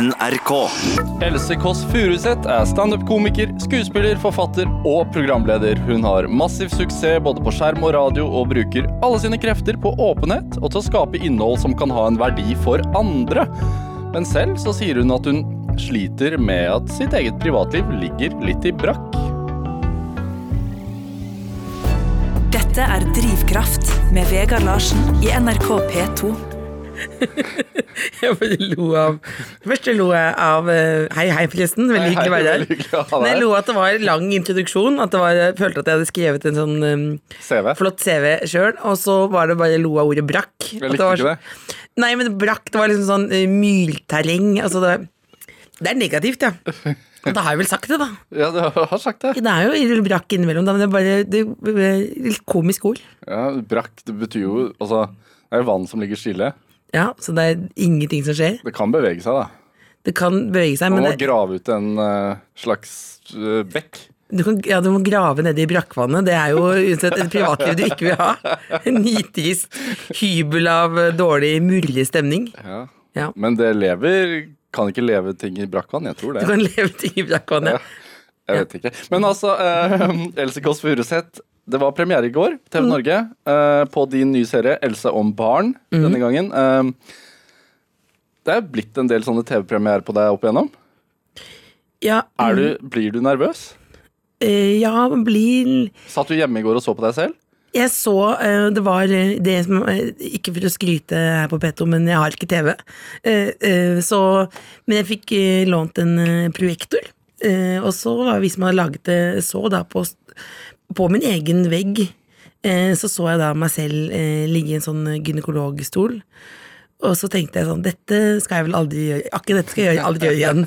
NRK. Else Kåss Furuseth er standup-komiker, skuespiller, forfatter og programleder. Hun har massiv suksess både på skjerm og radio, og bruker alle sine krefter på åpenhet og til å skape innhold som kan ha en verdi for andre. Men selv så sier hun at hun sliter med at sitt eget privatliv ligger litt i brakk. Dette er Drivkraft med Vegard Larsen i NRK P2. Jeg bare lo av Først lo jeg av eh, Hei, hei, forresten. Veldig hyggelig å være her. Men jeg lo at det var lang introduksjon. At det var, jeg følte at jeg hadde skrevet en sånn um, CV. flott CV sjøl, og så var det bare lo av ordet brakk. Jeg likte var ikke det. Nei, men brakk, det var liksom sånn uh, mylterreng. Altså det, det er negativt, ja. Da har jeg vel sagt det, da. Ja, du har sagt det. Det er jo brakk innimellom, da, men det er bare det er litt komisk ord. Ja, Brakk det betyr jo Altså, det er jo vann som ligger stille. Ja, Så det er ingenting som skjer. Det kan bevege seg, da. Det kan bevege seg, Man Du må det, grave ut en uh, slags uh, bekk. Du, kan, ja, du må grave nedi brakkvannet. Det er jo uansett et privatliv du ikke vil ha. En nitrist hybel av eh, dårlig, murrig stemning. Ja. Ja. Men det lever Kan ikke leve ting i brakkvann? Jeg tror det. Du kan leve ting i brakkvann, ja. Jeg vet ikke. Men altså, uh, Else Kåss Furuseth. Det var premiere i går, Mm. TV Norge, eh, på din nye serie 'Else om barn' Mm. denne gangen. Eh, det er blitt en del sånne TV-premierer på deg opp igjennom. Ja, Er du, blir du nervøs? eh, ja, blir Satt du hjemme i går og så på deg selv? Jeg så Det var det som Ikke for å skryte her på P2, men jeg har ikke TV. Så Men jeg fikk lånt en projektor. Og så hvis man hadde laget det, så da på, på min egen vegg, eh, så så jeg da meg selv eh, ligge i en sånn gynekologstol. Og så tenkte jeg sånn, dette skal jeg vel aldri gjøre, akkurat dette skal jeg aldri gjøre igjen.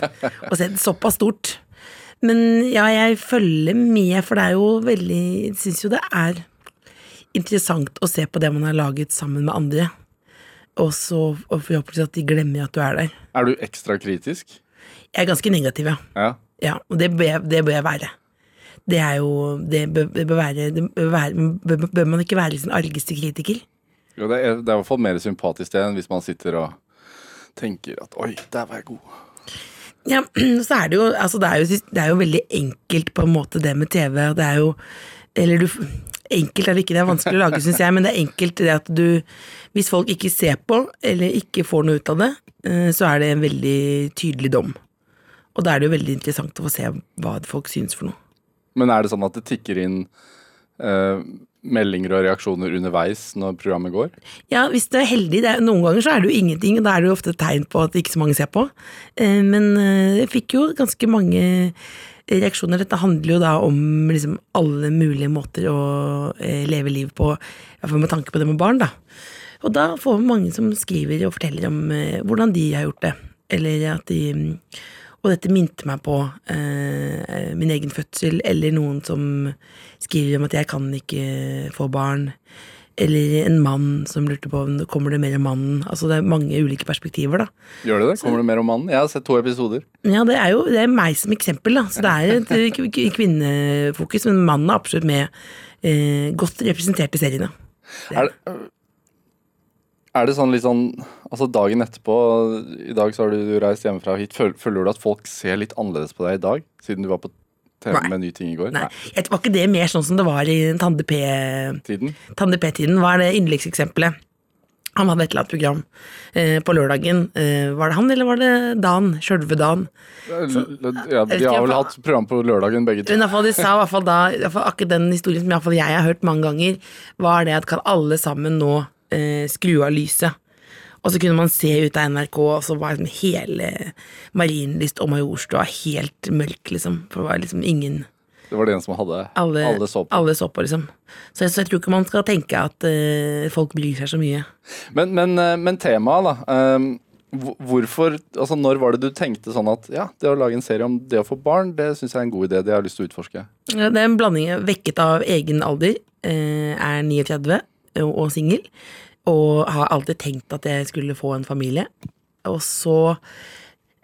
Og se, såpass stort. Men ja, jeg følger med, for det er jo veldig Jeg syns jo det er interessant å se på det man har laget sammen med andre. Og så og forhåpentligvis at de glemmer at du er der. Er du ekstra kritisk? Jeg er ganske negativ, ja. Ja. ja og det bør, jeg, det bør jeg være. Det er jo Det bør, det bør være, det bør, være bør, man ikke være liksom argeste kritiker? Jo, det, er, det er i hvert fall mer sympatisk det enn hvis man sitter og tenker at 'oi, der var jeg god'. Ja, så er det jo Altså, det er jo, det er jo veldig enkelt på en måte, det med TV. og Det er jo Eller du Enkelt er det ikke, det er vanskelig å lage, syns jeg, men det er enkelt det at du Hvis folk ikke ser på, eller ikke får noe ut av det, eh, så er det en veldig tydelig dom. Og da er det jo veldig interessant å få se hva folk syns for noe. Men er det sånn at det tikker inn uh, meldinger og reaksjoner underveis når programmet går? Ja, hvis du er heldig. Er, noen ganger så er det jo ingenting, og da er det jo ofte et tegn på at ikke så mange ser på. Uh, men uh, jeg fikk jo ganske mange reaksjoner. Dette handler jo da om liksom alle mulige måter å eh, leve liv på, i hvert fall med tanke på det med barn, da. Og da får vi mange som skriver og forteller om eh, hvordan de har gjort det. Eller at de Og dette minte meg på eh, min egen fødsel, eller noen som skriver om at jeg kan ikke få barn. Eller en mann som lurte på om det kommer det mer om mannen. Altså Det er mange ulike perspektiver, da. Gjør det det? Kommer det mer om mannen? Jeg har sett to episoder. Ja, det er jo det er meg som eksempel, da. Så det er et eh, kvinnefokus, men mannen er absolutt med. Eh, godt representert i seriene. Er det, er det sånn litt sånn Altså dagen etterpå, i dag så har du reist hjemmefra hit. Føler du at folk ser litt annerledes på deg i dag, siden du var på TV med ny ting i går? Nei, Nei. Var ikke det mer sånn som det var i Tande P- Tiden? Tande P-tiden? Hva er det yndlingseksempelet? Han hadde et eller annet program eh, på lørdagen. Eh, var det han, eller var det Dan? Sjølve Dan? Ja, de har vel hatt program på lørdagen, begge to. Men i hvert fall, de sa i hvert fall da i hvert fall Akkurat den historien som i hvert fall jeg har hørt mange ganger, var det at kan alle sammen nå eh, skru av lyset. Og så kunne man se ut av NRK, og så var liksom hele Marienlyst og Majorstua helt mørk, liksom. For det var liksom ingen Det var det en som hadde Alle, alle så på. alle så på, liksom. Så jeg, så jeg tror ikke man skal tenke at eh, folk bryr seg så mye. Men, men, eh, men temaet, da. Um Hvorfor, altså Når var det du tenkte sånn at ja, det å lage en serie om det å få barn, det syns jeg er en god idé. Det har jeg lyst til å utforske. Ja, Det er en blanding vekket av egen alder, eh, er 39 og singel, og har alltid tenkt at jeg skulle få en familie. Og så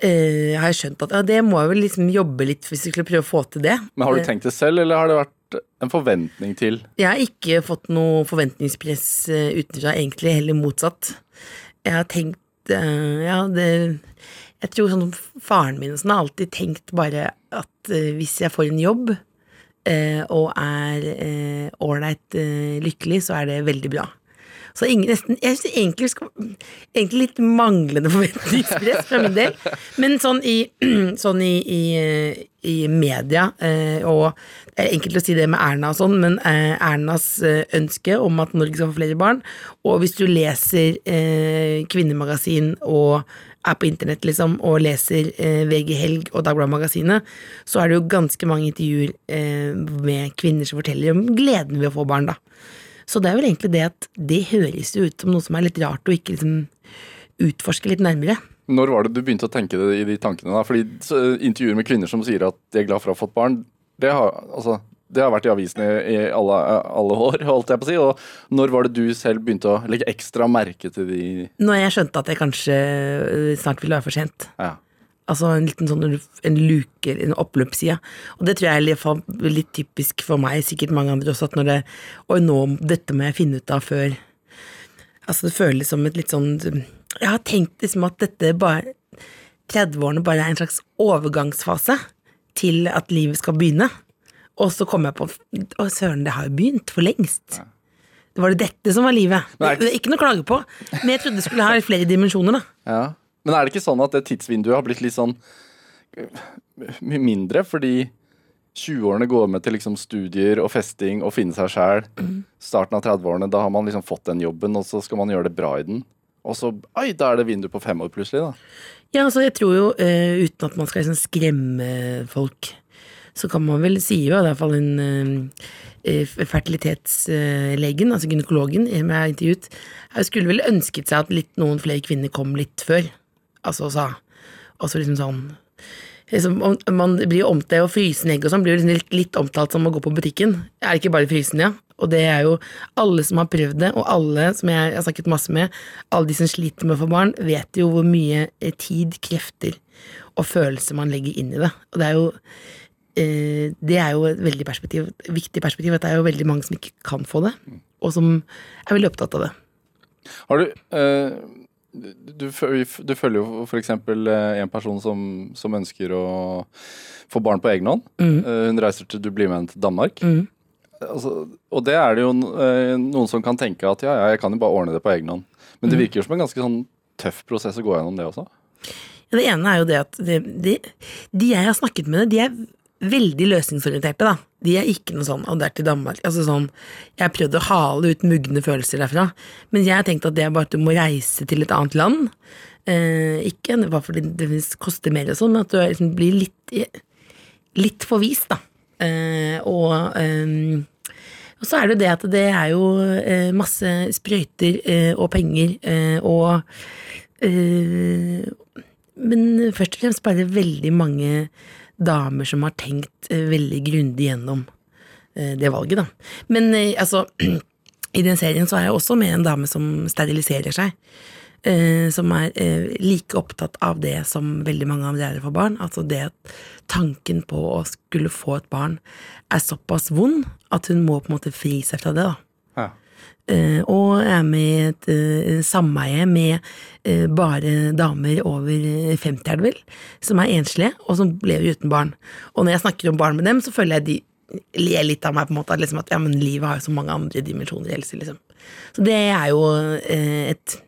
eh, har jeg skjønt at ja, det må jeg vel liksom jobbe litt hvis jeg skulle prøve å få til det. Men har du Eh, tenkt det selv, eller har det vært en forventning til? Jeg har ikke fått noe forventningspress eh, utenfra, egentlig heller motsatt. Jeg har tenkt eh, Ja, det Jeg tror sånn Faren min og sånn har alltid tenkt bare at hvis jeg får en jobb og er ålreit eh, lykkelig, så er det veldig bra. Så ingen, nesten, jeg synes egentlig, egentlig litt manglende forventningspress fra min del. Men sånn i, sånn i, i, i media, eh, og det er enkelt å si det med Erna og sånn, men eh, Ernas eh, ønske om at Norge skal få flere barn, og hvis du leser eh, Kvinnemagasin og er på internett liksom, og leser eh, VG Helg og Dagbladet Magasinet, så er det jo ganske mange intervjuer eh, med kvinner som forteller om gleden ved å få barn, da. Så det er vel egentlig det at det høres jo ut som noe som er litt rart å ikke liksom utforske litt nærmere. Når var det du begynte å tenke det i de tankene? da? Fordi Intervjuer med kvinner som sier at de er glad for å ha fått barn, det har, altså, det har vært i avisene i alle, alle, år, holdt jeg på å si. Og når var det du selv begynte å legge ekstra merke til de Når jeg skjønte at jeg kanskje øh, snart ville være for sent. Ja. Altså en liten sånn en luke, en oppløpsside. Og det tror jeg er litt typisk for meg, sikkert mange andre også, at når det Og nå, dette må jeg finne ut av før Altså det føles som et litt sånn Jeg har tenkt liksom at dette bare 30-årene bare er en slags overgangsfase til at livet skal begynne. Og så kom jeg på Å, søren, det har jo begynt for lengst. Ja. Det var det dette som var livet. Nei. Det er ikke noe å klage på, men jeg trodde det skulle ha flere dimensjoner, da. Ja. Men er det ikke sånn at det tidsvinduet har blitt litt sånn mye mindre, fordi 20-årene går med til liksom studier og festing og finne seg sjæl. Starten av 30-årene, da har man liksom fått den jobben, og så skal man gjøre det bra i den. Og så oi, da er det vindu på fem år plutselig, da. Ja, altså jeg tror jo, uh, uten at man skal liksom skremme folk, så kan man vel si jo, i hvert fall en uh, fertilitetslegen, altså gynekologen, jeg har intervjuet, jeg skulle vel ønsket seg at litt, noen flere kvinner kom litt før altså sa Altså liksom sånn liksom, Man blir jo omtalt, og frysen egg og sånn blir jo liksom litt, litt, omtalt som å gå på butikken. Er ikke bare frysende, ja. Og det er jo alle som har prøvd det, og alle som jeg har snakket masse med, alle de som sliter med å få barn, vet jo hvor mye eh, tid, krefter og følelser man legger inn i det. Og det er jo eh, det er jo et veldig perspektiv, viktig perspektiv, at det er jo veldig mange som ikke kan få det, og som er veldig opptatt av det. Har du øh du, du, følger jo f.eks. Eh, en person som, som, ønsker å få barn på egen hånd. Mm. Eh, hun reiser til, du blir med henne til Danmark. Mm. Altså, og det er det jo eh, noen som kan tenke at ja, ja, jeg kan jo bare ordne det på egen hånd. Men det mm. virker jo som en ganske sånn tøff prosess å gå gjennom det også. Ja, det ene er jo det at de, de, de jeg har snakket med, de er veldig løsningsorienterte, da. De er ikke noe sånn 'og det er til Danmark'. Altså sånn, Jeg har prøvd å hale ut mugne følelser derfra, men jeg har tenkt at det er bare at du må reise til et annet land. Eh, ikke bare fordi det koster mer og sånn, men at du liksom blir litt, litt forvist, da. Eh, og, eh, og så er det jo det at det er jo eh, masse sprøyter eh, og penger eh, og Men først og fremst bare veldig mange damer som har tenkt eh, veldig grundig gjennom eh, det valget, da. Men eh, altså, i den serien så er jeg også med en dame som steriliserer seg. som er like opptatt av det som veldig mange andre er for barn. Altså det at tanken på å skulle få et barn er såpass vond at hun må på en måte fri seg fra det, da. Uh, og er med i et uh, sameie med uh, bare damer over 50, er det vel, som er enslige, og som lever uten barn. Og når jeg snakker om barn med dem, så føler jeg de ler litt av meg, på en måte, liksom at ja, men livet har jo så mange andre dimensjoner i helse, liksom. Så det er jo et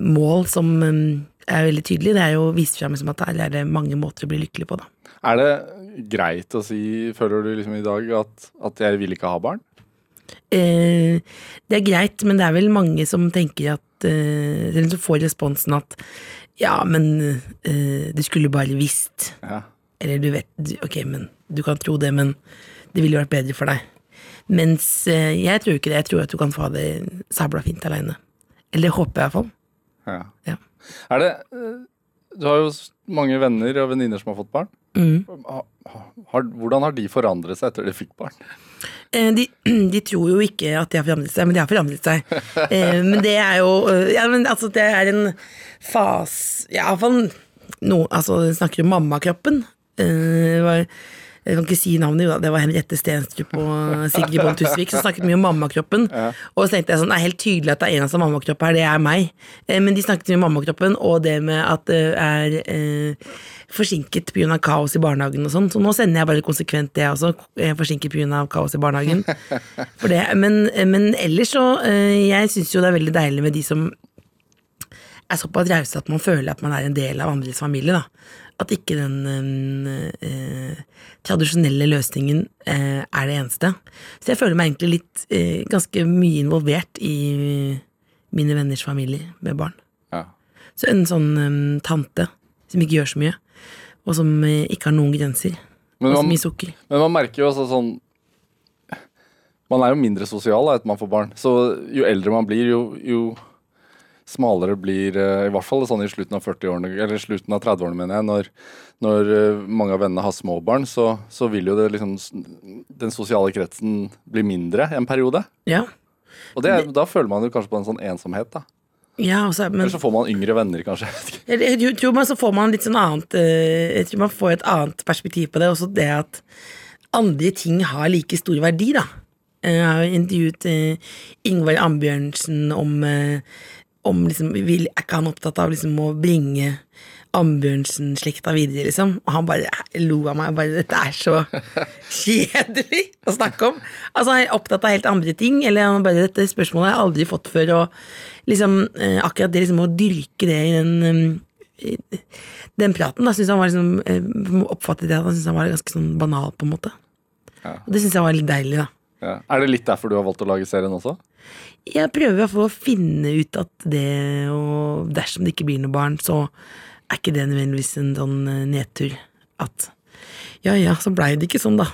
mål som er veldig tydelig. Det er jo å vise fram liksom, at det er mange måter å bli lykkelig på, da. Er det greit å si, føler du liksom i dag, at, at jeg vil ikke ha barn? Eh, det er greit, men det er vel mange som tenker at eh, Eller som får responsen at ja, men eh, du skulle bare visst. Ja. Eller du vet Ok, men du kan tro det, men det ville vært bedre for deg. Mens eh, jeg tror ikke det. Jeg tror at du kan få det sabla fint aleine. Eller det håper jeg iallfall. Ja. ja. Er det eh, Du har jo mange venner og venninner som har fått barn. Mm. Har, hvordan har de forandret seg etter de fikk barn? Eh, de, de, tror jo ikke at de har forandret seg, men de har forandret seg. Eh, men det er jo eh, ja, men altså, det er en fase Iallfall no, altså, snakker om mammakroppen. Jeg kan ikke si navnet. Det var Henriette Stenstrup og Sigrid Bonde Tusvik som snakket mye om mammakroppen. Og så tenkte jeg sånn, det er helt tydelig at det er en som har mammakropp her, det er meg. Men de snakket mye om mammakroppen og det med at det er eh, forsinket pga. kaos i barnehagen og sånn. Så nå sender jeg bare konsekvent det også. Er forsinket pga. kaos i barnehagen. For det, men, men ellers så eh, Jeg syns jo det er veldig deilig med de som er såpass rause at man føler at man er en del av andres familie. da. At ikke den eh, eh, tradisjonelle løsningen eh, er det eneste. Så jeg føler meg egentlig litt eh, ganske mye involvert i mine venners familie med barn. Ja. Så en sånn eh, tante som ikke gjør så mye, og som eh, ikke har noen grenser. Men og så man, mye sukker. men man merker jo også sånn Man er jo mindre sosial da, etter man får barn. Så jo eldre man blir, jo, jo smalere blir eh, I hvert fall sånn i slutten av 40-årene, eller slutten av 30-årene, mener jeg. Når, når eh, mange av vennene har små barn, så, så vil jo det liksom Den sosiale kretsen bli mindre en periode. Ja. Og det, da føler man jo kanskje på en sånn ensomhet, da. Ja også, men Eller så får man yngre venner, kanskje. Jeg, tror man så får man litt sånn annet eh, Jeg tror man får et annet perspektiv på det. Også det at andre ting har like stor verdi, da. Eh, Jeg har jo intervjuet Ingvald Ingvar Ambjørnsen om, eh, om liksom, Er ikke han opptatt av liksom å bringe Ambjørnsen-slekta videre, liksom? Og han bare lo av meg. Bare, Dette er så kjedelig å snakke om. Altså, Han er opptatt av helt andre ting. Eller han bare, dette spørsmålet har jeg aldri fått før. Og liksom, eh, akkurat det liksom å dyrke det i den eh, den praten, da syns han var liksom eh, Oppfattet jeg at han syntes han var ganske sånn banal, på en måte. Ja. Og det syns jeg var litt deilig, da. Ja. Er det litt derfor du har valgt å lage serien også? Jeg prøver å finne ut at det og dersom det ikke blir noe barn, så er ikke det nødvendigvis en sånn eh, nedtur. At ja ja, så blei det ikke sånn, da.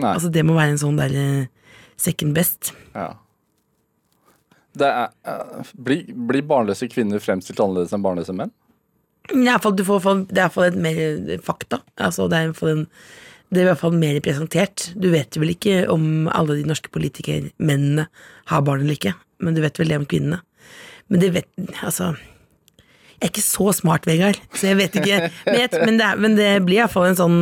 Nei. Altså Det må være en sånn derre second best. Ja. Det er, uh, blir, blir barnløse kvinner fremstilt annerledes enn barnløse menn? Ja, hvert fall, du får, det er i hvert fall mer fakta. Altså, det er en det er i hvert fall mer presentert. Du vet vel ikke om alle de norske politikermennene har barn eller ikke, men du vet vel det om kvinnene. Men det vet Altså Jeg er ikke så smart, Vegard, så jeg vet ikke. Men, jeg, men, det, men det blir iallfall en sånn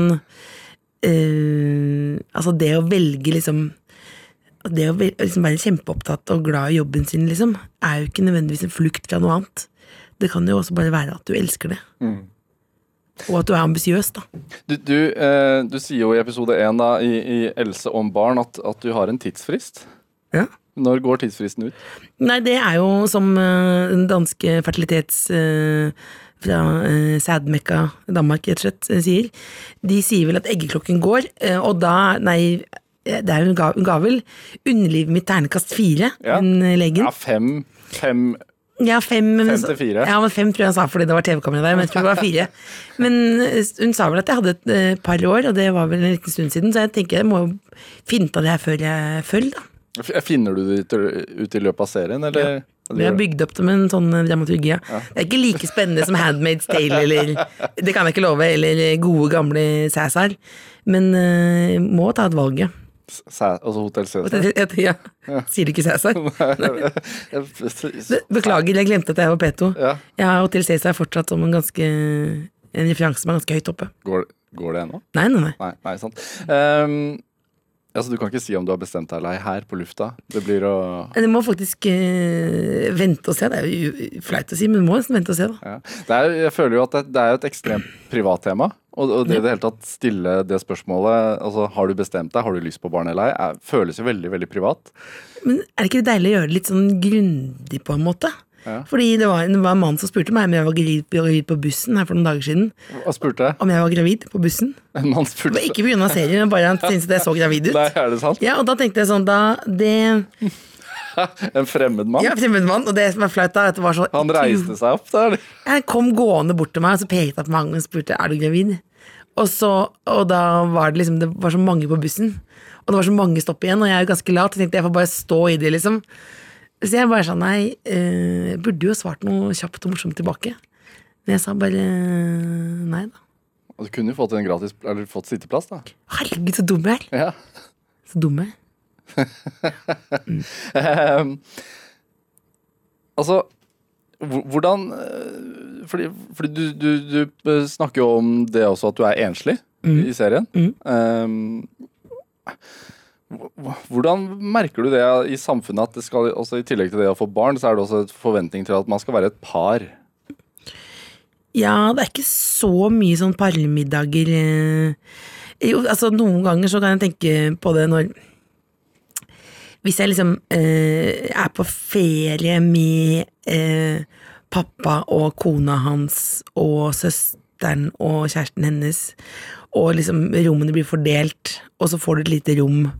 øh, Altså, det å velge liksom det å liksom være kjempeopptatt og glad i jobben sin, liksom, er jo ikke nødvendigvis en flukt fra noe annet. Det kan jo også bare være at du elsker det. Og at du er ambisiøs, da. Du, du, eh, du sier jo i episode én i, i Else om barn at, at du har en tidsfrist. Ja. Når går tidsfristen ut? Nei, det er jo som eh, den danske fertilitets... eh, fra uh, Sædmekka, Danmark, rett og slett, eh, sier. De sier vel at eggeklokken går, eh, og da Nei, eh, det er ga, hun ga vel underlivet mitt ternekast fire, Ja. hun eh, legen. Ja, fem, fem Ja, fem, men, Fem til fire. Ja, men fem tror jeg han sa fordi det var TV-kamera der, men jeg tror det var fire. Men eh, hun sa vel at jeg hadde et eh, par år, og det var vel en liten stund siden, så jeg tenker jeg må jo finne ut av det her før jeg følger, da. Finner du det ut- i løpet av serien, eller? Vi har bygd opp det med en sånn eh, dramaturgi. ja. Det er ikke like spennende som Handmaid's Tale, eller Det kan jeg ikke love, eller gode, gamle Cæsar. Men uh, må ta et valg, ja. Altså Hotell Cæsar? det- ja. Sier du ikke Cæsar? Beklager, jeg glemte at jeg var P2. Ja. Jeg har Hotell Cæsar fortsatt som en ganske En referanse som er ganske høyt oppe. Går, går det ennå? Nei, nei, nei. Nei, nei, sant. Um, altså, du kan ikke si om du har bestemt deg eller ei her på lufta. Det blir å Du må faktisk øh, vente og se. Det er jo flaut å si, men du må nesten vente og se, da. ja. er, Jeg føler jo at det, det er et ekstremt privat tema. Og, og det i det hele tatt stille det spørsmålet altså Har du bestemt deg, har du lyst på barn eller ei, føles jo veldig, veldig privat. Men er det ikke deilig å gjøre det litt sånn grundig, på en måte? Ja. Fordi det var, det var en mann som spurte meg om jeg var gravid, gravid på bussen her for noen dager siden. Hva spurte jeg? Om jeg var gravid på bussen. En mann Det spurte var ikke pga. serien, men bare han syntes jeg så gravid ut. Nei, er det sant? Ja, og da tenkte jeg sånn, da det En fremmed mann? Ja, fremmed mann, og det som er flaut, da, at det var så Han reiste seg opp der. Han kom gående bort til meg, og så pekte jeg på meg og spurte er du gravid. Og, så, og da var det liksom Det var så mange på bussen, og det var så mange stopp igjen, og jeg er jo ganske lat, så tenkte jeg får bare stå i det, liksom. Så jeg bare sa nei, eh, burde jo svart noe kjapt og morsomt tilbake. Men jeg sa bare nei, da. Og du kunne jo fått en gratis Eller fått sitteplass, da. Herregud, så dum jeg er. Ja. Så dum jeg mm. um, altså Hvordan eh, Fordi, fordi du, du, du snakker jo om det også at du er enslig. i serien. Um, h- hvordan merker du det i samfunnet at det skal, også i tillegg til det å få barn, så er det også et forventning til at man skal være et par? Ja, det er ikke så mye sånn parmiddager eh. Jo, altså noen ganger så kan jeg tenke på det når Hvis jeg liksom eh, er på ferie med eh, pappa og kona hans og søsteren og kjæresten hennes, og liksom rommene blir fordelt, og så får du et lite rom,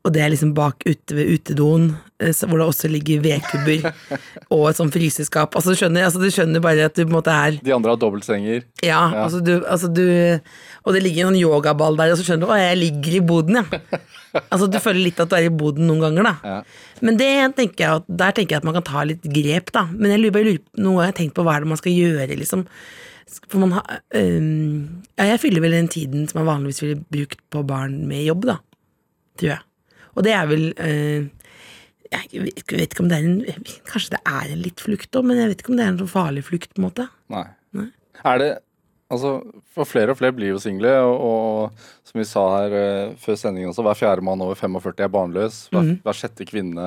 og det er liksom bak ute ved utedoen, eh, hvor det også ligger vedkubber og et sånt fryseskap. Altså, du skjønner, altså, du skjønner bare at du på en måte er De andre har dobbeltsenger. ja, Altså, du, altså du Og det ligger en yogaball der, og så skjønner du at jeg ligger i boden, ja. Altså Du føler litt at du er i boden noen ganger, da. Ja. Men det tenker jeg at, der tenker jeg at man kan ta litt grep, da. Men jeg lurer, bare noe jeg har tenkt på hva er det man skal gjøre, liksom. For man har øhm, Ja, jeg fyller vel den tiden som man vanligvis ville brukt på barn med jobb, da. Tror jeg. Og det er vel øh, jeg vet, ikke om det er en Kanskje det er en litt flukt òg, men jeg vet ikke om det er en sånn farlig flukt, på en måte. Nei. Er det Altså, for flere og flere blir jo single, og, og som vi sa her eh, før sendingen også, hver fjerde mann over 45 er barnløs. Hver, hver sjette kvinne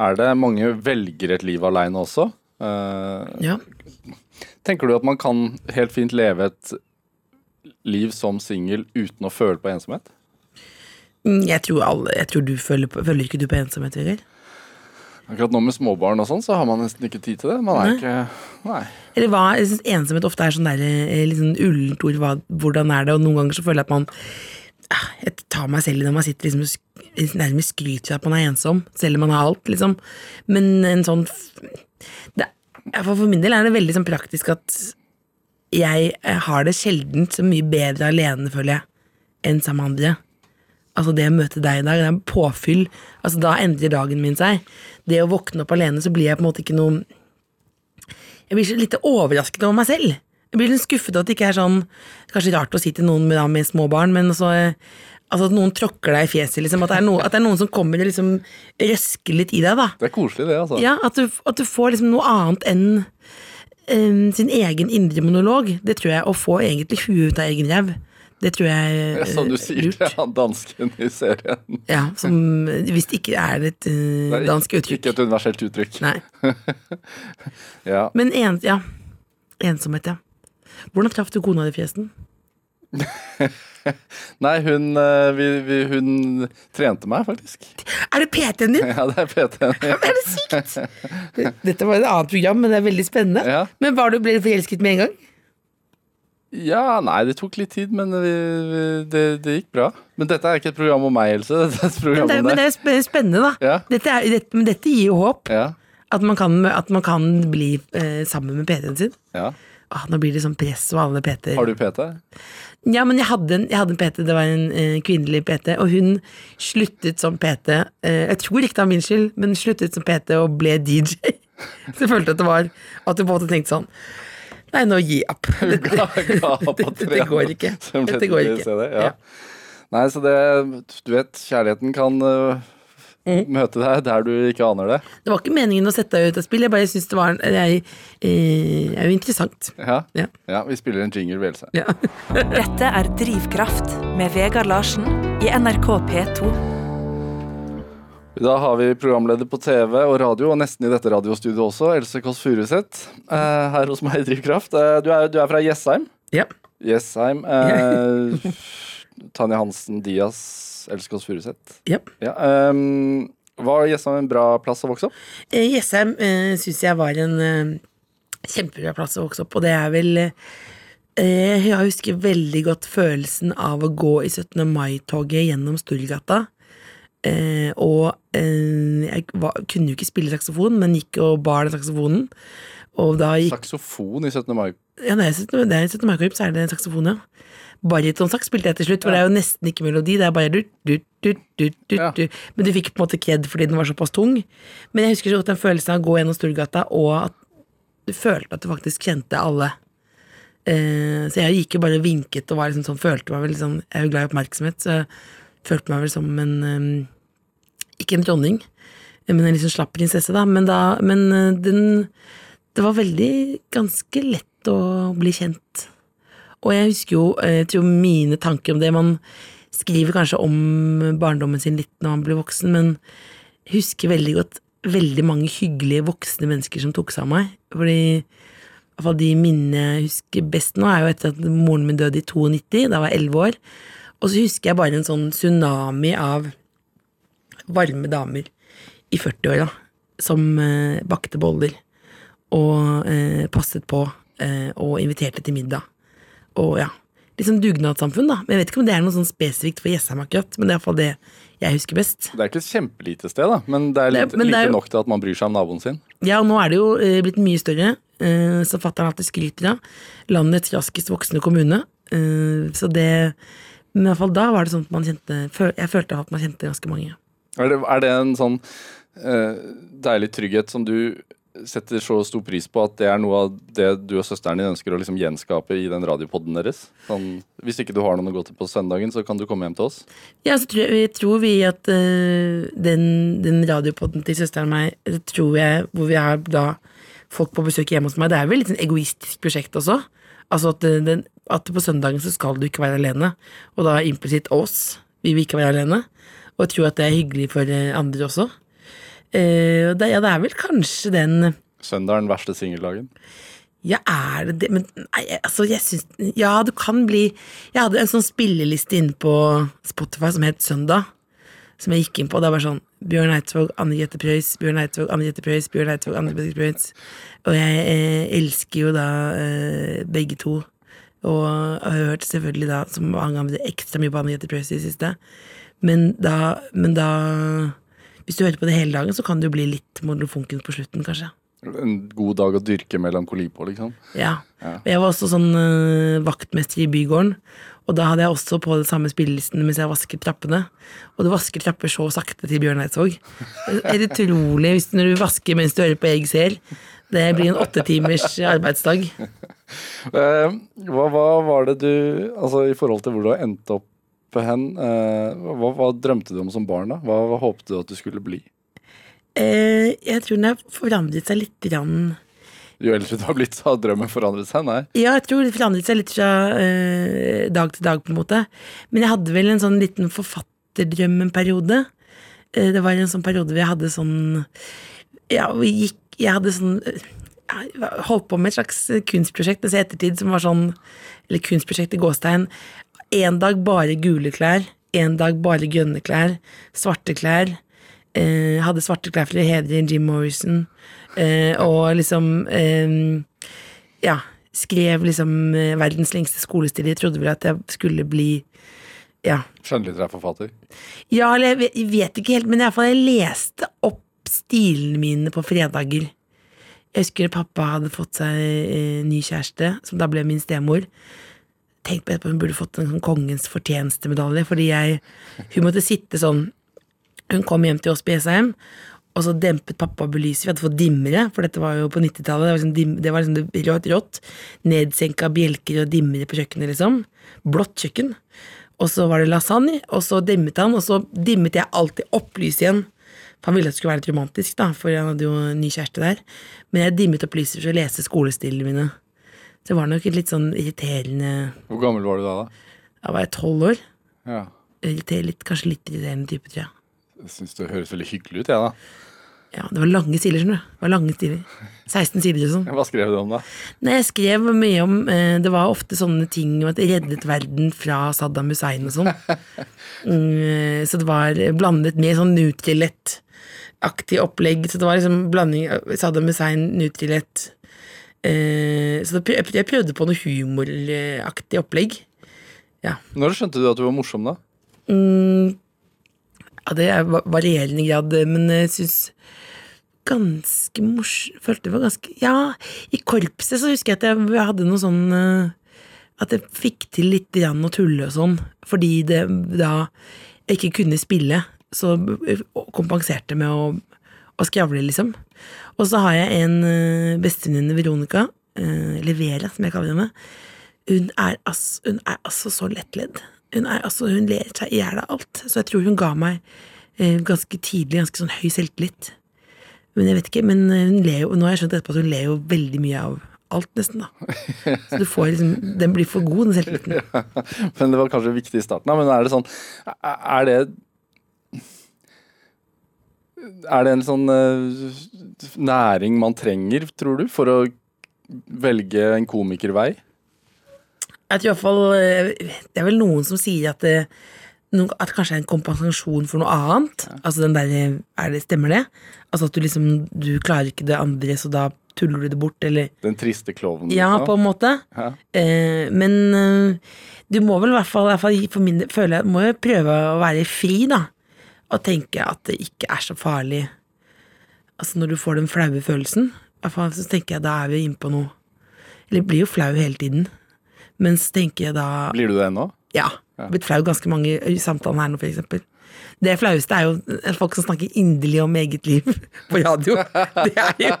er det. Mange velger et liv aleine også. Eh, Ja. tenker du at man kan helt fint leve et liv som singel uten å føle på ensomhet? Mm, Jeg tror, alle, jeg tror du føler, på, føler ikke du på ensomhet, Vegard? Akkurat nå med småbarn og sånn, så har man nesten ikke tid til det. Man er Nei. ikke Nei. Eller hva, jeg synes ensomhet ofte er sånn der, sånn ullent ord, hva, hvordan er det, og noen ganger så føler jeg at man ah, Jeg tar meg selv i når man sitter liksom nærmest skryter av at man er ensom, selv om man har alt, liksom. Men en sånn det, for, for min del er det veldig sånn praktisk at jeg eh, har det sjelden så mye bedre alene, føler jeg, enn sammen med andre. Altså det å møte deg i dag, det er påfyll. Altså Da endrer dagen min seg. Det å våkne opp alene, så blir jeg på en måte ikke noe Jeg blir så litt overrasket over meg selv. Jeg blir litt skuffet at det ikke er sånn Kanskje rart å si til noen med, da, med små barn, men så altså at noen tråkker deg i fjeset, liksom. At det er, no, at det er noen som kommer og liksom røsker litt i deg, da. Det er koselig, det, altså. Ja, At du, at du får liksom noe annet enn em, sin egen indre monolog. Det tror jeg. Å få egentlig huet ut av egen ræv. Det tror jeg er Som du eh, sier til han dansken i serien. Ja, som hvis det ikke er et uh, dansk uttrykk. Ikke et universelt uttrykk. Nei. Ja. Men en, ja. ensomhet, ja. Hvordan traff du kona di, forresten? Nei, hun, eh, vi, vi, hun trente meg, faktisk. Er det PT-en din? Ja, det er PT-en. Ja. Er det sykt? Dette var et annet program, men det er veldig spennende. Ja. Men var du, Ble du forelsket med en gang? Ja, nei, det tok litt tid, men vi, vi, det, det gikk bra. Men dette er ikke et program om meg, Else. Dette er et Men program det, om men det er sp- spennende, da. Ja. Dette, er, dette, men dette gir jo håp. Ja, At man kan, at man kan bli eh, sammen med PT-en sin. ja. Ah, nå blir det sånn press og alle PT-er. Har du PT? Ja, men jeg hadde en, jeg hadde en PT, det var en eh, kvinnelig PT, og hun sluttet som PT. Eh, jeg tror ikke det var min skyld, men sluttet som PT og ble DJ. Så jeg følte at det var At du på en måte tenkte sånn Nei, nå gi opp. Dette, går ikke. Dette går ikke. Ja. Ja. Nei, så det Du vet, kjærligheten kan eh, Mm. møte deg der du ikke aner det. Det var ikke meningen å sette deg ut av spill, jeg bare syns det var det er, eh, er jo interessant. Ja. Ja. ja, vi spiller en jingle, vi, Else. Ja. Dette er Drivkraft med Vegard Larsen i NRK P2. Da har vi programleder på TV og radio, og nesten i dette radiostudioet også, Else Kåss Furuseth. Uh, her hos meg i Drivkraft. Uh, du, er, du er fra Jessheim. ja. Jessheim. Uh, Tanja Hansen Dias, Else Kåss Furuseth. ja. Ja, um, var Jessheim en bra plass å vokse opp? Jessheim uh, syns jeg var en kjempebra plass å vokse opp, og det er vel Jeg husker veldig godt følelsen av å gå i 17. mai-toget gjennom Storgata. Eh, og eh, jeg var, kunne jo ikke spille saksofon, men gikk og bar den saksofonen. Og da gikk Saksofon i 17. mai. Ja, det er 17. det er 17. mai-korps, er det en saksofon, ja. Barytonsaks spilte jeg til slutt, for det er jo nesten ikke melodi, det er bare du, du, du, du, du, Ja. du. Men du fikk på en måte kred fordi den var såpass tung. Men jeg husker så godt den følelsen av å gå gjennom Storgata, og at du følte at du faktisk kjente alle. Eh, så jeg gikk jo bare og vinket og var liksom sånn, følte meg vel sånn Jeg er jo glad i oppmerksomhet, så følte meg vel som en eh, Ikke en dronning, men en liksom slapp prinsesse, da. Men, da, men eh, den Det var veldig ganske lett å bli kjent. Og jeg husker jo eh, jeg tror mine tanker om det Man skriver kanskje om barndommen sin litt når man blir voksen, men jeg husker veldig godt veldig mange hyggelige voksne mennesker som tok seg av meg. Fordi fall de minnene jeg husker best nå, er jo etter at moren min døde i 92, da var jeg 11 år. Og så husker jeg bare en sånn tsunami av varme damer i 40-åra som eh, bakte boller og eh, passet på eh, og inviterte til middag. Og ja, sånn dugnadssamfunn, da. Men Jeg vet ikke om det er noe sånn spesifikt for Jessheim akkurat, men det er iallfall det jeg husker best. Det er ikke et kjempelite sted, da, men det er litt, Det- det er jo- nok til at man bryr seg om naboen sin. Ja, og nå er det jo eh, blitt mye større, eh, så fatter'n alltid skryter av. Landets raskest voksende kommune. Eh, så det Men i hvert fall da var det sånn at man kjente Jeg følte at man kjente ganske mange. Er det, er det en sånn uh, deilig trygghet som du setter så stor pris på at det er noe av det du og søsteren din ønsker å liksom gjenskape i den radiopodden deres? Sånn, hvis ikke du har noen å gå til på søndagen, så kan du komme hjem til oss. Ja, så tror jeg, tror vi at uh, den, den radiopodden til søsteren og meg, det tror jeg, hvor vi har da folk på besøk hjemme hos meg, det er vel litt sånn egoistisk prosjekt også. Altså at, den, at på søndagen så skal du ikke være alene, og da implisitt oss. Vi vil ikke være alene. Og jeg tror at det er hyggelig for eh, andre også. Eh, det, ja, det er vel kanskje den Søndag er den verste singeldagen. Ja, er det det? Men nei, altså, jeg syns Ja, du kan bli Jeg hadde en sånn spilleliste inne på Spotify som het Søndag, som jeg gikk inn på. Det var sånn Bjørn Eidsvåg, Anne Grete Preus, Bjørn Eidsvåg, Anne Grete Preus, Bjørn Eidsvåg, Anne Grete Preus. Og jeg eh, elsker jo da eh, begge to. Og har hørt selvfølgelig da som mange andre ekstra mye på Anne Grete Preus i det siste. Men da, men da Hvis du hører på det hele dagen, så kan det jo bli litt monofonken på slutten, kanskje. En god dag å dyrke melankoli på, liksom. Ja. Ja. Jeg var også sånn eh, vaktmester i bygården, og da hadde jeg også på den samme spillelisten mens jeg vasket trappene. Og du vasker trapper så sakte til Bjørn Eidsvåg. er utrolig hvis du, når du vasker mens du hører på Egg Sel. Det blir en åtte timers arbeidsdag. Eh, hva, hva var det du Altså i forhold til hvor du har endt opp hen, eh, hva, hva drømte du om som barn, da? Hva, hva håpte du at du skulle bli? Eh, jeg tror den har forandret seg litt. Grann. Jo eldre du har blitt, har drømmen forandret seg? Nei. Ja, jeg tror det forandret seg litt fra eh, dag til dag, på en måte. Men jeg hadde vel en sånn liten forfatterdrøm en periode. Eh, det var en sånn periode hvor jeg hadde sånn Ja, vi gikk Jeg hadde sånn eh, jeg holdt på med et slags kunstprosjekt i ettertid som var sånn Eller kunstprosjekt i gåstegn. En dag bare gule klær. En dag bare grønne klær. Svarte klær. Eh, hadde svarte klær for å hedre Jim Morrison. Eh, og liksom eh, ja, skrev liksom eh, verdens lengste skolestil. Jeg trodde vel at jeg skulle bli ja. Skjønnlitterær ja, eller jeg vet, ikke helt, men i hvert fall jeg leste opp stilene mine på fredager. Jeg husker pappa hadde fått seg eh, ny kjæreste, som da ble min stemor. Tenkte på etterpå hun burde fått en sånn kongens fortjenestemedalje, fordi jeg Hun måtte sitte sånn Hun kom hjem til oss på Jessheim, og så dempet pappa belyset. Vi hadde fått dimmere, for dette var jo på 90-tallet. Det var liksom, dim, det var liksom det rått, rått. Nedsenka bjelker og dimmere på kjøkkenet, liksom. Blått kjøkken. Og så var det lasagne, og så dimmet han, og så dimmet jeg alltid opp lyset igjen. For han ville at det skulle være litt romantisk, da, for han hadde jo en ny kjæreste der. Men jeg dimmet opp lyset for å lese skolestilene mine. Det var nok litt sånn irriterende Hvor gammel var du da? da? Da var jeg tolv år. Ja. Litt, kanskje litt irriterende type, tror jeg. Jeg syns det høres veldig hyggelig ut, jeg, da. Ja, Det var lange stiler, skjønner du. Det var lange stiler. 16 sider og sånn. Hva skrev du om, da? Nei, jeg skrev mye om eh, Det var ofte sånne ting om at jeg reddet verden fra Saddam Hussein og sånn. Mm, så det var blandet med sånn Nutrilett-aktig opplegg. Så det var liksom blanding av Saddam Hussein, Nutrilett eh, Så det, jeg prøvde på noe humoraktig opplegg. Når skjønte du at du var morsom, da? Mm, ja, det er va- varierende grad, men jeg syns ganske morsom Følte det var ganske Ja, i korpset så husker jeg at jeg hadde noe sånn eh, At jeg fikk til litt grann å tulle og sånn, fordi det da jeg ikke kunne spille, så kompenserte med å, å skravle, liksom. Og så har jeg en eh, bestevenninne, Veronica, eh, eller Vera, som jeg kaller henne. Hun er, altså, hun er altså så lettledd. Hun, er, altså, hun ler seg i hjel av alt. Så jeg tror hun ga meg eh, ganske tidlig ganske sånn høy selvtillit. Men jeg vet ikke, men hun ler jo, nå har jeg skjønt etterpå at hun ler jo veldig mye av alt, nesten, da. Så du får liksom Den blir for god, den selvtilliten. Men det var kanskje viktig i starten. Men er det sånn Er det Er det en sånn eh, næring man trenger, tror du, for å velge en komikervei? Jeg tror i hvert fall eh, Det er vel noen som sier at det, at kanskje er en kompensasjon for noe annet. Altså den der, er det, Stemmer det? Altså at du liksom Du klarer ikke det andre, så da tuller du det bort, eller Den triste klovnen? Ja, liksom? på en måte. Ja. Eh, men eh, du må vel i hvert fall, i hvert fall for min del føle må jo prøve å være fri, da. Og tenke at det ikke er så farlig. Altså når du får den flaue følelsen, så tenker jeg da er vi inne på noe. Eller jeg blir jo flau hele tiden. Men så tenker jeg da Blir du det ennå? Ja. Jeg har blitt flau ganske mange i samtalen her nå, for eksempel. Det flaueste er jo folk som snakker inderlig om eget liv på radio. Det er jo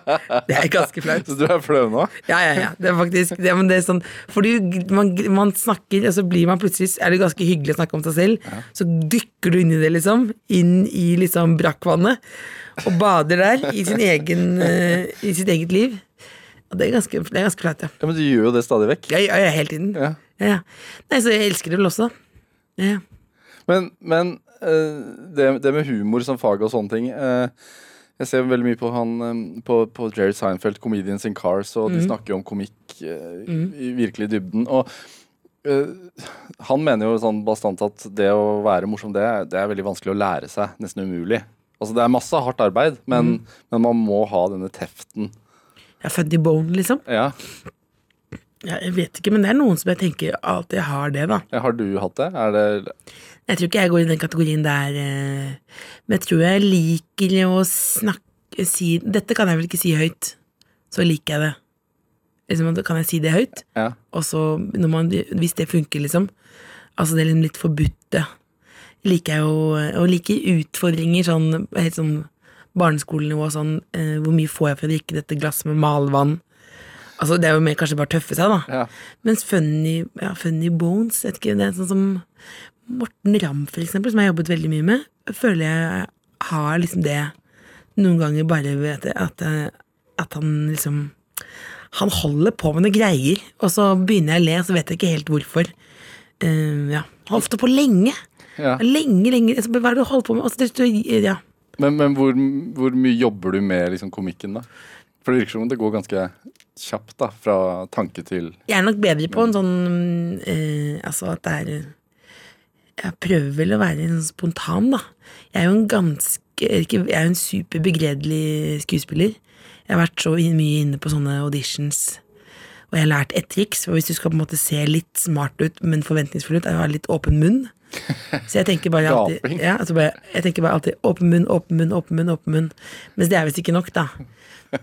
det er ganske flaut. Så du er flau nå? Ja, ja, ja. Det er faktisk det, men det er sånn Fordi man, man snakker, og så blir man plutselig Er det ganske hyggelig å snakke om seg selv, så dykker du inn i det, liksom. Inn i liksom brakkvannet. Og bader der, i, sin egen, eh, i sitt eget liv. Og det er ganske, det er ganske flaut, ja. Ja, Men du gjør jo det stadig vekk. Ja, ja, ja, hele tiden. Ja. Ja, ja. Nei, så jeg elsker det vel også. Ja, ja. Men, men det, det med humor som fag og sånne ting eh, Jeg ser veldig mye på han eh, på, på Jerry Seinfeld, Comedians in Cars, og de snakker jo om komikk eh, i virkelig dybden. Og Uh, han mener jo sånn bastant at det å være morsom, det, det er veldig vanskelig å lære seg. Nesten umulig. Altså Det er masse hardt arbeid, men, men man må ha denne teften. Jeg er født i bone, liksom. Ja. Ja, jeg vet ikke, men det er noen som jeg tenker alltid har det, da. Har du hatt det? Er det Jeg tror ikke jeg går i den kategorien der, eh, men jeg tror jeg liker å snakke si, Dette kan jeg vel ikke si høyt, så liker jeg det. Liksom, kan jeg si det høyt, Ja. og så, når man, hvis det funker, liksom. Altså det er liksom litt forbudte. Liker jeg jo Og liker utfordringer, sånn helt sånn barneskolenivå, sånn eh, Hvor mye får jeg for å drikke dette glasset med malvann? Altså, det er jo mer kanskje bare tøffe seg, da. Ja. Mens Funny, ja, funny Bones, vet ikke, det er sånn som Morten Ramm, for eksempel, som jeg har jobbet veldig mye med, føler jeg har liksom det noen ganger bare ved at, at, han liksom Han holder på med noen greier, og så begynner jeg å le, så vet jeg ikke helt hvorfor. Uh, ja. Ofte på lenge. Ja. Lenge, lenge. Altså, hva er det du holder på med? Altså, det, ja. Men, men hvor, hvor mye jobber du med liksom, komikken, da? For det virker som om det går ganske kjapt, da. Fra tanke til Jeg er nok bedre på en sånn eh, Altså at det er Jeg prøver vel å være en spontan, da. Jeg er jo en ganske ikke, Jeg er jo en superbegredelig skuespiller. Jeg har vært så mye inne på sånne auditions, og jeg har lært ett triks. For hvis du skal på en måte se litt smart ut, men forventningsfull ut, er å ha litt åpen munn. Så jeg tenker bare alltid ja, altså bare, Jeg tenker bare alltid åpen munn, åpen munn, åpen munn. åpen munn Mens det er visst ikke nok, da.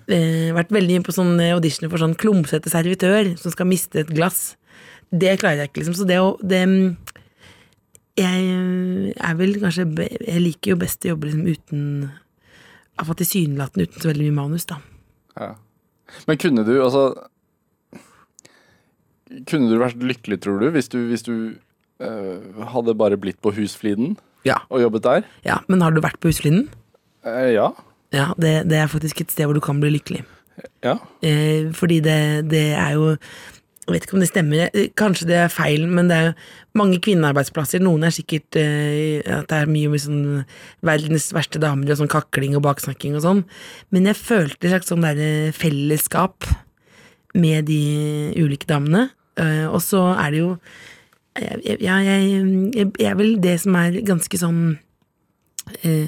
Eh, vært veldig inne på sånne auditioner for sånn klumsete servitør som skal miste et glass. Det klarer jeg ikke, liksom. Så det å det, Jeg er vel kanskje Jeg liker jo best å jobbe liksom uten Iallfall tilsynelatende uten så veldig mye manus, da. ja. Men kunne du, altså Kunne du vært lykkelig, tror du, hvis du, hvis du øh, hadde bare blitt på Husfliden Ja. og jobbet der? ja. Men har du vært på Husfliden? Eh, ja. Ja, det, det er faktisk et sted hvor du kan bli lykkelig. Ja. Eh, fordi det, det er jo Jeg vet ikke om det stemmer, eh, kanskje det er feil, men det er mange kvinnearbeidsplasser. Noen er sikkert eh, at det er mye med sånn verdens verste damer og sånn kakling og baksnakking og sånn. Men jeg følte et slags sånn derre fellesskap med de ulike damene. Eh, og så er det jo jeg, jeg, jeg, jeg, jeg er vel det som er ganske sånn eh,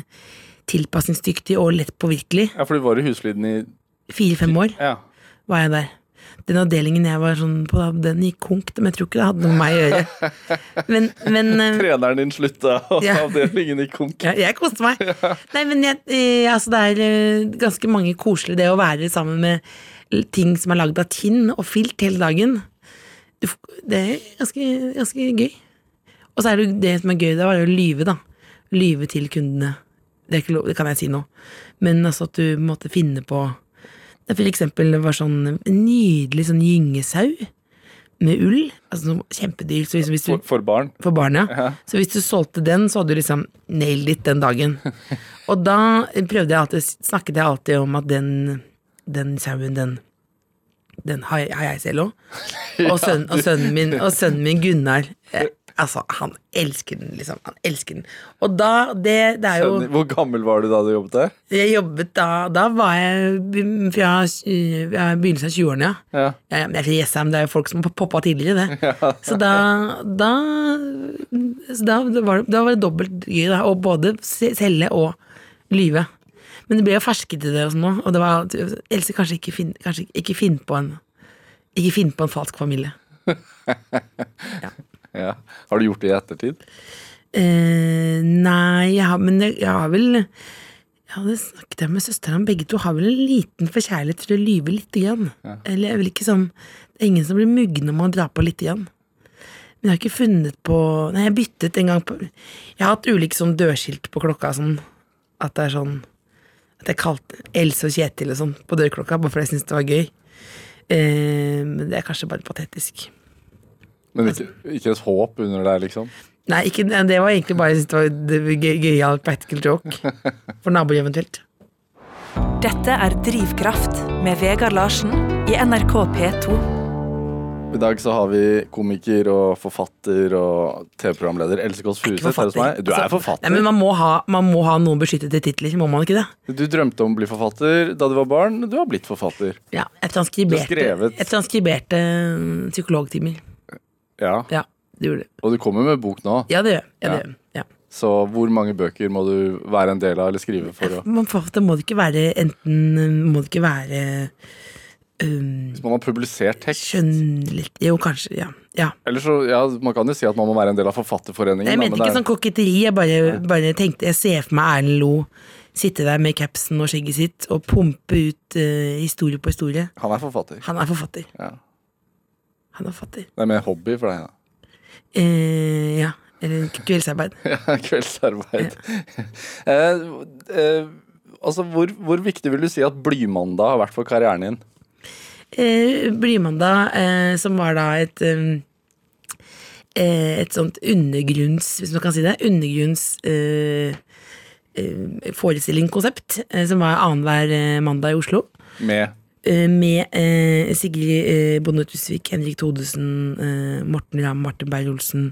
tilpasningsdyktig og lett påvirkelig. ja, for du var i huslyden i Fire-fem år Ja. var jeg der. Den avdelingen jeg var sånn på, den gikk konk, men jeg tror ikke det hadde noe med meg å gjøre. Men, men eh, Treneren din slutta, og Ja. avdelingen gikk konk. ja, jeg koste meg. Nei, men jeg, eh, altså det er eh, ganske mange koselige det å være sammen med ting som er lagd av tinn og filt hele dagen. Det er ganske, ganske gøy. Og så er det det som er gøy, det er å lyve, da. Lyve til kundene. Det, lov, det kan jeg si nå. Men altså at du måtte finne på det For eksempel var sånn nydelig sånn gyngesau med ull. Altså sånn kjempedyr. Så hvis, hvis du For, for barn. for ja. Så hvis du solgte den, så hadde du liksom nailed it den dagen. Og da prøvde jeg alltid, snakket jeg alltid om at den, den sauen, den den har jeg, har jeg selv òg. Og, sønnen- min- min Gunnar Altså, han elsker den, liksom. Han elsker den. Og da Det, det er jo Skjønner. Hvor gammel var du da du jobbet der? Jeg jobbet da Da var jeg fra begynnelsen av 20-årene, ja. Ja. Ja, jeg, men det er det er jo folk som har poppa tidligere, det. Så da Da, så da, var, det, da var det dobbelt gøy, da. Og både se- selge og lyve. Men det ble jo fersket i det og sånn og det var Else, kanskje ikke finn, kanskje ikke finn på en Ikke finn på en falsk familie. Ja. Har du gjort det i ettertid? Eh, nei, jeg har, men jeg, jeg har vel Jeg hadde snakket med søstera om begge to har vel en liten forkjærlighet til å lyve lite grann. Eller jeg vil ikke sånn Det er ingen som blir mugne om å dra på lite grann. Men jeg har ikke funnet på Nei, jeg byttet en gang på Jeg har hatt ulike sånn dørskilt på klokka, sånn at det er sånn At jeg kalte Else og Kjetil og sånn på dørklokka, bare fordi jeg syntes det var gøy. Eh, men det er kanskje bare patetisk. Men ikke, ikke et håp under der, liksom? Nei, ikke, det var egentlig bare en det var det var gøy- gøyal practical joke. For naboer eventuelt. Dette er Drivkraft med Vegard Larsen i NRK P2. I dag så har vi komiker og forfatter og TV-programleder Else Kåss Furuseth her hos meg. Du er Altså, forfatter. Nei, men man må ha, man må ha noen beskyttede titler, må man ikke det? Du drømte om å bli forfatter da du var barn. Du har blitt forfatter. Ja, jeg transkriberte, jeg transkriberte mm, psykologtimer. Ja. Ja, det gjorde det. Og du kommer med bok nå. Ja, det gjør jeg. Ja, Ja. Ja. Så hvor mange bøker må du være en del av eller skrive for å det må det ikke være enten Må det ikke være um, Hvis man har publisert tekst. Skjønnlig Jo, kanskje. Ja. ja. Eller så, ja, Man kan jo si at man må være en del av Forfatterforeningen. Jeg mente ikke er- sånn koketteri. Jeg bare, bare tenkte Jeg ser for meg Erlend Lo sitte der med capsen og skjegget sitt og pumpe ut uh, historie på historie. Han er forfatter. Han er forfatter. Ja. Han er fattig. Det er mer hobby for deg, da. Eh, ja. Eller kveldsarbeid. Ja, Kveldsarbeid. eh, eh, altså, hvor, hvor viktig vil du si at Blymandag har vært for karrieren din? Eh, Blymandag, eh, som var da et eh, eh, Et sånt undergrunns, hvis man kan si det, undergrunns eh, eh, forestillingskonsept, eh, som var annenhver mandag i Oslo. Med med eh, Sigrid eh, Bonde Tusvik, Henrik Thodesen, eh, Morten Ramm, Martin Beyer-Olsen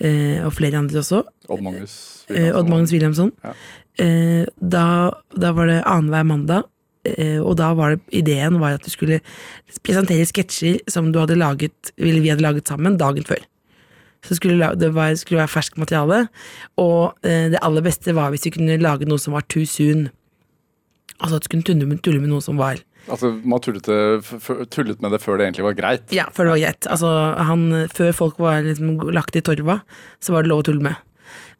eh, og flere andre også. Odd Magnus. Eh, Odd Magnus Wilhelmsson. Ja. Eh, da, da var det annenhver mandag, eh, og da var det ideen var at du skulle presentere sketsjer som du hadde laget, eller vi hadde laget sammen dagen før. Så skulle det var, skulle være ferskt materiale, og eh, det aller beste var hvis vi kunne lage noe som var too soon. Altså at du kunne tulle med, tulle med noe som var Altså, Man tullet, f- tullet med det før det egentlig var greit. Ja, før det var greit. Altså, han, før folk var liksom lagt i torva, så var det lov å tulle med.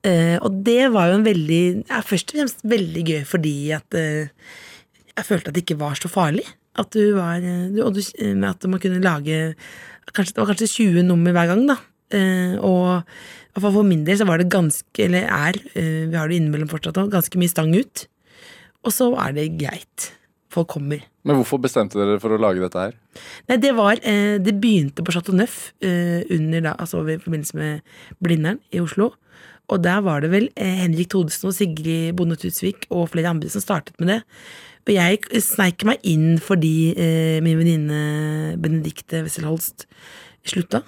Eh, og det var jo en veldig ja, Først og fremst veldig gøy fordi at eh, jeg følte at det ikke var så farlig. At du var eh, du, Og du, eh, at man kunne lage kanskje, Det var kanskje 20 nummer hver gang, da. Eh, og for min del så var det ganske, eller er, eh, vi har det innimellom fortsatt ganske mye stang ut. Og så er det greit. Folk kommer. Men hvorfor bestemte dere for å lage dette her? Nei, det var eh, Det begynte på Chateau Neuf eh, under da, altså i forbindelse med Blindern i Oslo. Og der var det vel eh, Henrik Thodesen og Sigrid Bonde Tutsvik og flere andre som startet med det. Og jeg sneik meg inn fordi eh, min venninne Benedicte Wessel Holst slutta.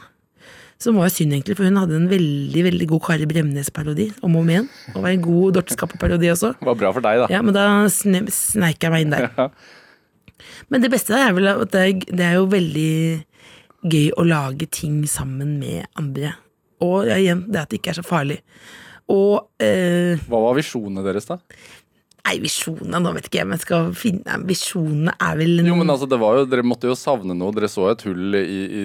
Som var synd, egentlig, for hun hadde en veldig veldig god Kari Bremnes-parodi om og om igjen. Og var en god Dorte Skapper-parodi også. Det var bra for deg, da. Ja, men da sne sneik jeg meg inn der. Ja. Men det beste er vel at det er, det er jo veldig gøy å lage ting sammen med andre. Og ja, igjen, det at det ikke er så farlig. Og eh, Hva var visjonene deres, da? Nei, visjonene, nå vet ikke jeg men skal finne Visjonene er vel en- Jo, men altså, det var jo, Dere måtte jo savne noe. Dere så et hull i, i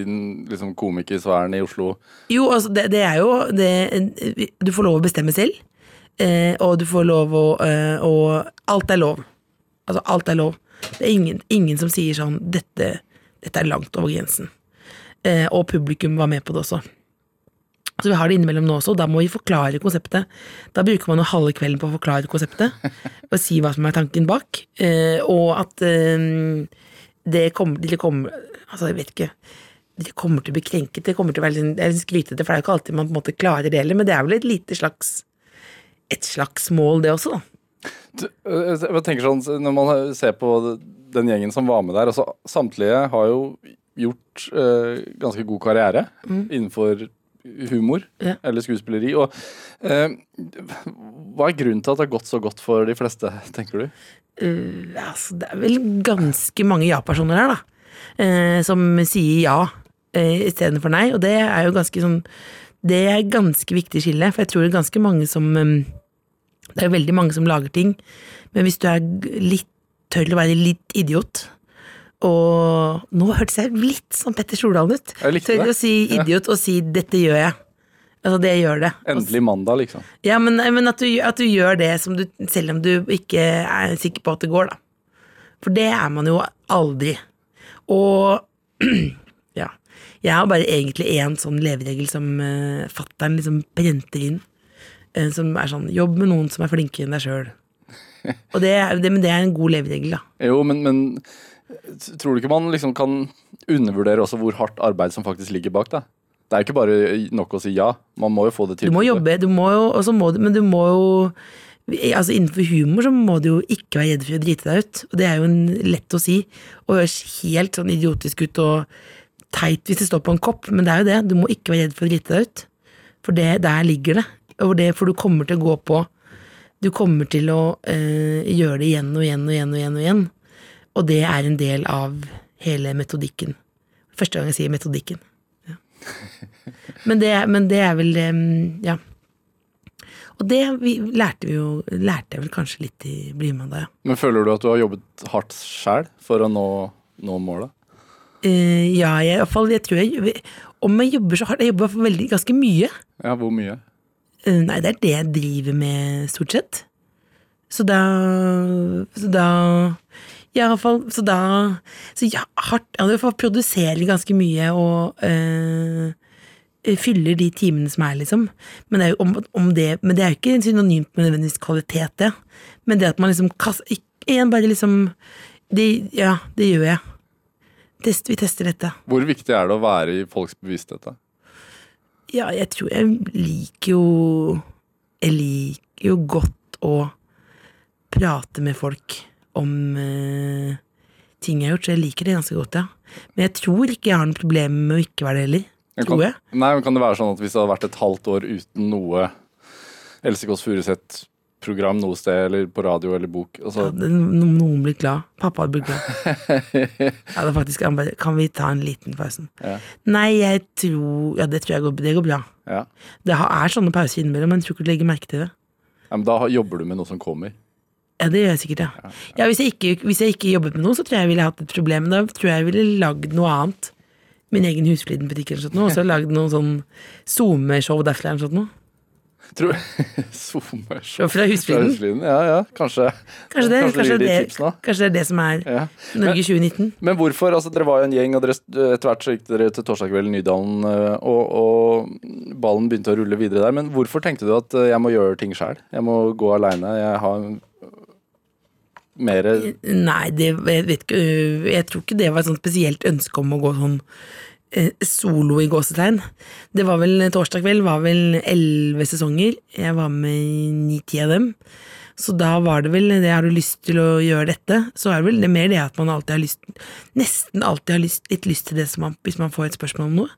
liksom, komikersfæren i Oslo. Jo, altså, det, det er jo det, Du får lov å bestemme selv. Eh, og du får lov å eh, Og alt er lov. Altså, alt er lov. Det er ingen, ingen som sier sånn dette, dette er langt over grensen. Eh, og publikum var med på det også. Så vi har det innimellom nå også, og da må vi forklare konseptet. Da bruker man jo halve kvelden på å forklare konseptet, og si hva som er tanken bak. Eh, og at eh, det kommer, til å komme Altså, jeg vet ikke. Det kommer til å bli krenket. Det kommer til å være litt, litt skrytete, for det er jo ikke alltid man på en måte klarer det heller, men det er vel et lite slags et slags mål, det også, da. Du, øh, Jeg tenker sånn, Når man ser på den gjengen som var med der altså Samtlige har jo gjort eh, ganske god karriere innenfor humor Ja. eller skuespilleri. Og eh, hva er grunnen til at det har gått så godt for de fleste, tenker du? Uh, altså, det er vel ganske mange ja-personer her, da. Uh, som sier ja uh, istedenfor nei. Og det er jo ganske sånn Det er ganske viktig skille, for jeg tror det er ganske mange som um, Det er jo veldig mange som lager ting, men hvis du er litt tør å være litt idiot og nå hørtes jeg litt som Petter Stordalen ut. Jeg likte Tør å si idiot og si 'dette gjør jeg'. Altså, det gjør det. Endelig mandag, liksom. ja, men, men at, du, at du gjør det som du, selv om du ikke er sikker på at det går, da. For det er man jo aldri. Og ja. Jeg har bare egentlig én sånn leveregel som uh, fattern liksom prenter inn. Uh, som er sånn jobb med noen som er flinkere enn deg sjøl. Og det, det, men det er en god leveregel, da. Jo, men, men tror du ikke man liksom kan undervurdere også hvor hardt arbeid som faktisk ligger bak da? Det er ikke bare nok å si ja, man må jo få det til. Du må jobbe, du må jo, må du, men du må jo Altså Innenfor humor så må du jo ikke være redd for å drite deg ut. Og det er jo en, lett å si, og høres helt sånn idiotisk ut og teit hvis det står på en kopp, men det er jo det. Du må ikke være redd for å drite deg ut. For det, der ligger det. Og det. For du kommer til å gå på Du kommer til å øh, gjøre det igjen og igjen og igjen og igjen. Og igjen. Og det er en del av hele metodikken. Første gang jeg sier metodikken. Ja. Men, det, men det er vel Ja. Og det vi, lærte vi jo Lærte jeg vel kanskje litt i Blymandag, ja. Men føler du at du har jobbet hardt sjæl for å nå, nå målet? Uh, ja, jeg, i hvert fall, jeg tror jeg Om jeg jobber så hardt Jeg jobber veldig ganske mye. Ja, hvor mye? Uh, nei, det er det jeg driver med, stort sett. Så da Så da i hvert fall Så da Så ja, hardt Ja, du får produsere ganske mye og øh, fyller de timene som er, liksom. Men det er jo om, om det Men det er jo ikke synonymt med nødvendigvis kvalitet, det. Men det at man liksom kaster Igjen bare liksom det, Ja, det gjør jeg. Test, vi tester dette. Hvor viktig er det å være i folks bevissthet? da? Ja, jeg tror jeg liker jo Jeg liker jo godt å prate med folk om eh, ting jeg har gjort, så jeg liker det ganske godt, ja. Men jeg tror ikke jeg har noe problem med å ikke være det heller. Men Tror kan, jeg. Nei, men Kan det være sånn at hvis det hadde vært et halvt år uten noe Else Kåss Furuseth-program noe sted, eller på radio eller bok altså, ja, det, noen blir glad? Pappa hadde blitt glad. Ja, det faktisk, bare, kan vi ta en liten pause? Ja. Nei, jeg tror Ja, det tror jeg går, det går bra. ja. Det er sånne pauser innimellom, men jeg tror ikke du legger merke til det. ja, men Da jobber du med noe som kommer. Ja, det gjør jeg sikkert, ja. ja hvis, jeg ikke, hvis jeg ikke jobbet med noe, så tror jeg jeg ville hatt et problem. Da tror jeg jeg ville lagd noe annet. Min egen Husfliden-butikk eller noe og så lagd noen sånn SoMe-show derfra eller noe. Tror Zoomer. Show fra Husfliden. Ja, ja, kanskje. Kanskje det, kanskje, kanskje, de det, tips kanskje det er det som er Ja. Norge 2019. Men hvorfor? altså Dere var jo en gjeng, og etter hvert så gikk dere til Torsdagskvelden i Nydalen, øh, og, og ballen begynte å rulle videre der. Men hvorfor tenkte du at øh, jeg må gjøre ting sjæl? Jeg må gå aleine? Jeg har mer Nei, det, jeg vet ikke Jeg tror ikke det var et sånt spesielt ønske om å gå sånn eh, solo i gåsetegn. Det var vel Torsdag kveld var vel elleve sesonger. Jeg var med i ni-ti av dem. Så da var det vel det Har du lyst til å gjøre dette, så er det vel det mer det at man alltid har lyst Nesten alltid har lyst, litt lyst til det man, hvis man får et spørsmål om noe.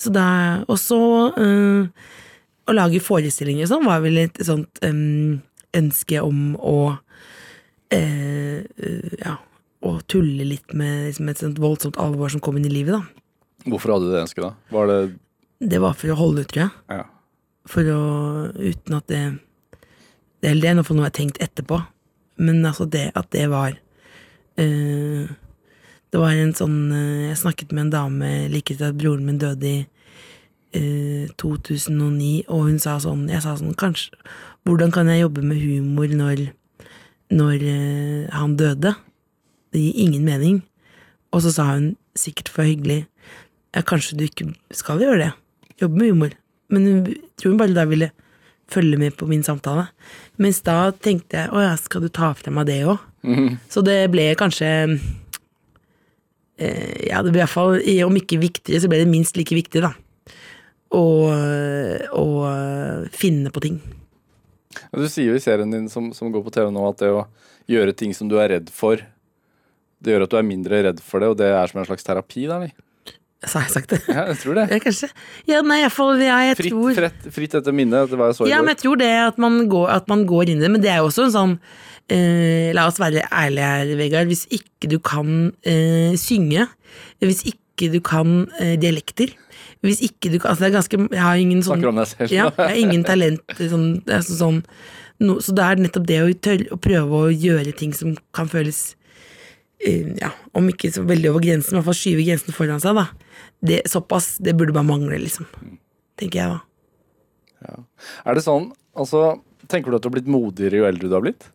Så da Og så øh, å lage forestillinger og sånn var vel et sånt øh, ønske om å ja, å tulle litt med liksom, et sånt voldsomt alvor som kom inn i livet, da. Hvorfor hadde du det ønsket, da? Var det Det var for å holde ut, tror jeg. Ja. For å Uten at det Det er det er noe jeg har tenkt etterpå. Men altså, det at det var eh, Det var en sånn eh, Jeg snakket med en dame like etter at broren min døde i eh, 2009, og hun sa sånn Jeg sa sånn Kanskje Hvordan kan jeg jobbe med humor når Når eh, han døde? Det gir ingen mening. Og så sa hun, sikkert for hyggelig, ja, kanskje du ikke skal gjøre det. Jobbe med humor. Men hun tror hun bare da ville følge med på min samtale. Mens da tenkte jeg å ja, skal du ta frem av det òg? Så det ble kanskje eh, Ja, det ble i hvert fall, om ikke viktigere, så ble det minst like viktig, da. Å, å finne på ting. Du sier jo i serien din som, som går på TV nå, at det å gjøre ting som du er redd for, det gjør at du er mindre redd for det, og det er som en slags terapi, da, eller? Så har jeg sagt det. Ja, jeg tror det. Ja, kanskje. Ja, nei, i hvert ja, jeg Fritt, tror fritt, fritt etter minnet, det var jeg så i Ja, går. men jeg tror det at man går, at man går inn i det, men det er jo også en sånn eh, La oss være ærlige her, Vegard. Hvis ikke du kan eh, synge, hvis ikke du kan eh, dialekter Hvis ikke du kan Altså, det er ganske Jeg har ingen sånn Snakker om deg selv. Ja, jeg har ingen talent sånn, det er sånn, no, Så det er nettopp det å, tørre, å prøve å gjøre ting som kan føles uh, Ja, om ikke så veldig over grensen, i hvert fall skyve grensen foran seg, da. Det, såpass, det burde bare mangle, liksom. Tenker jeg, da. Er det sånn, altså, tenker du at du har blitt modigere jo eldre du har blitt?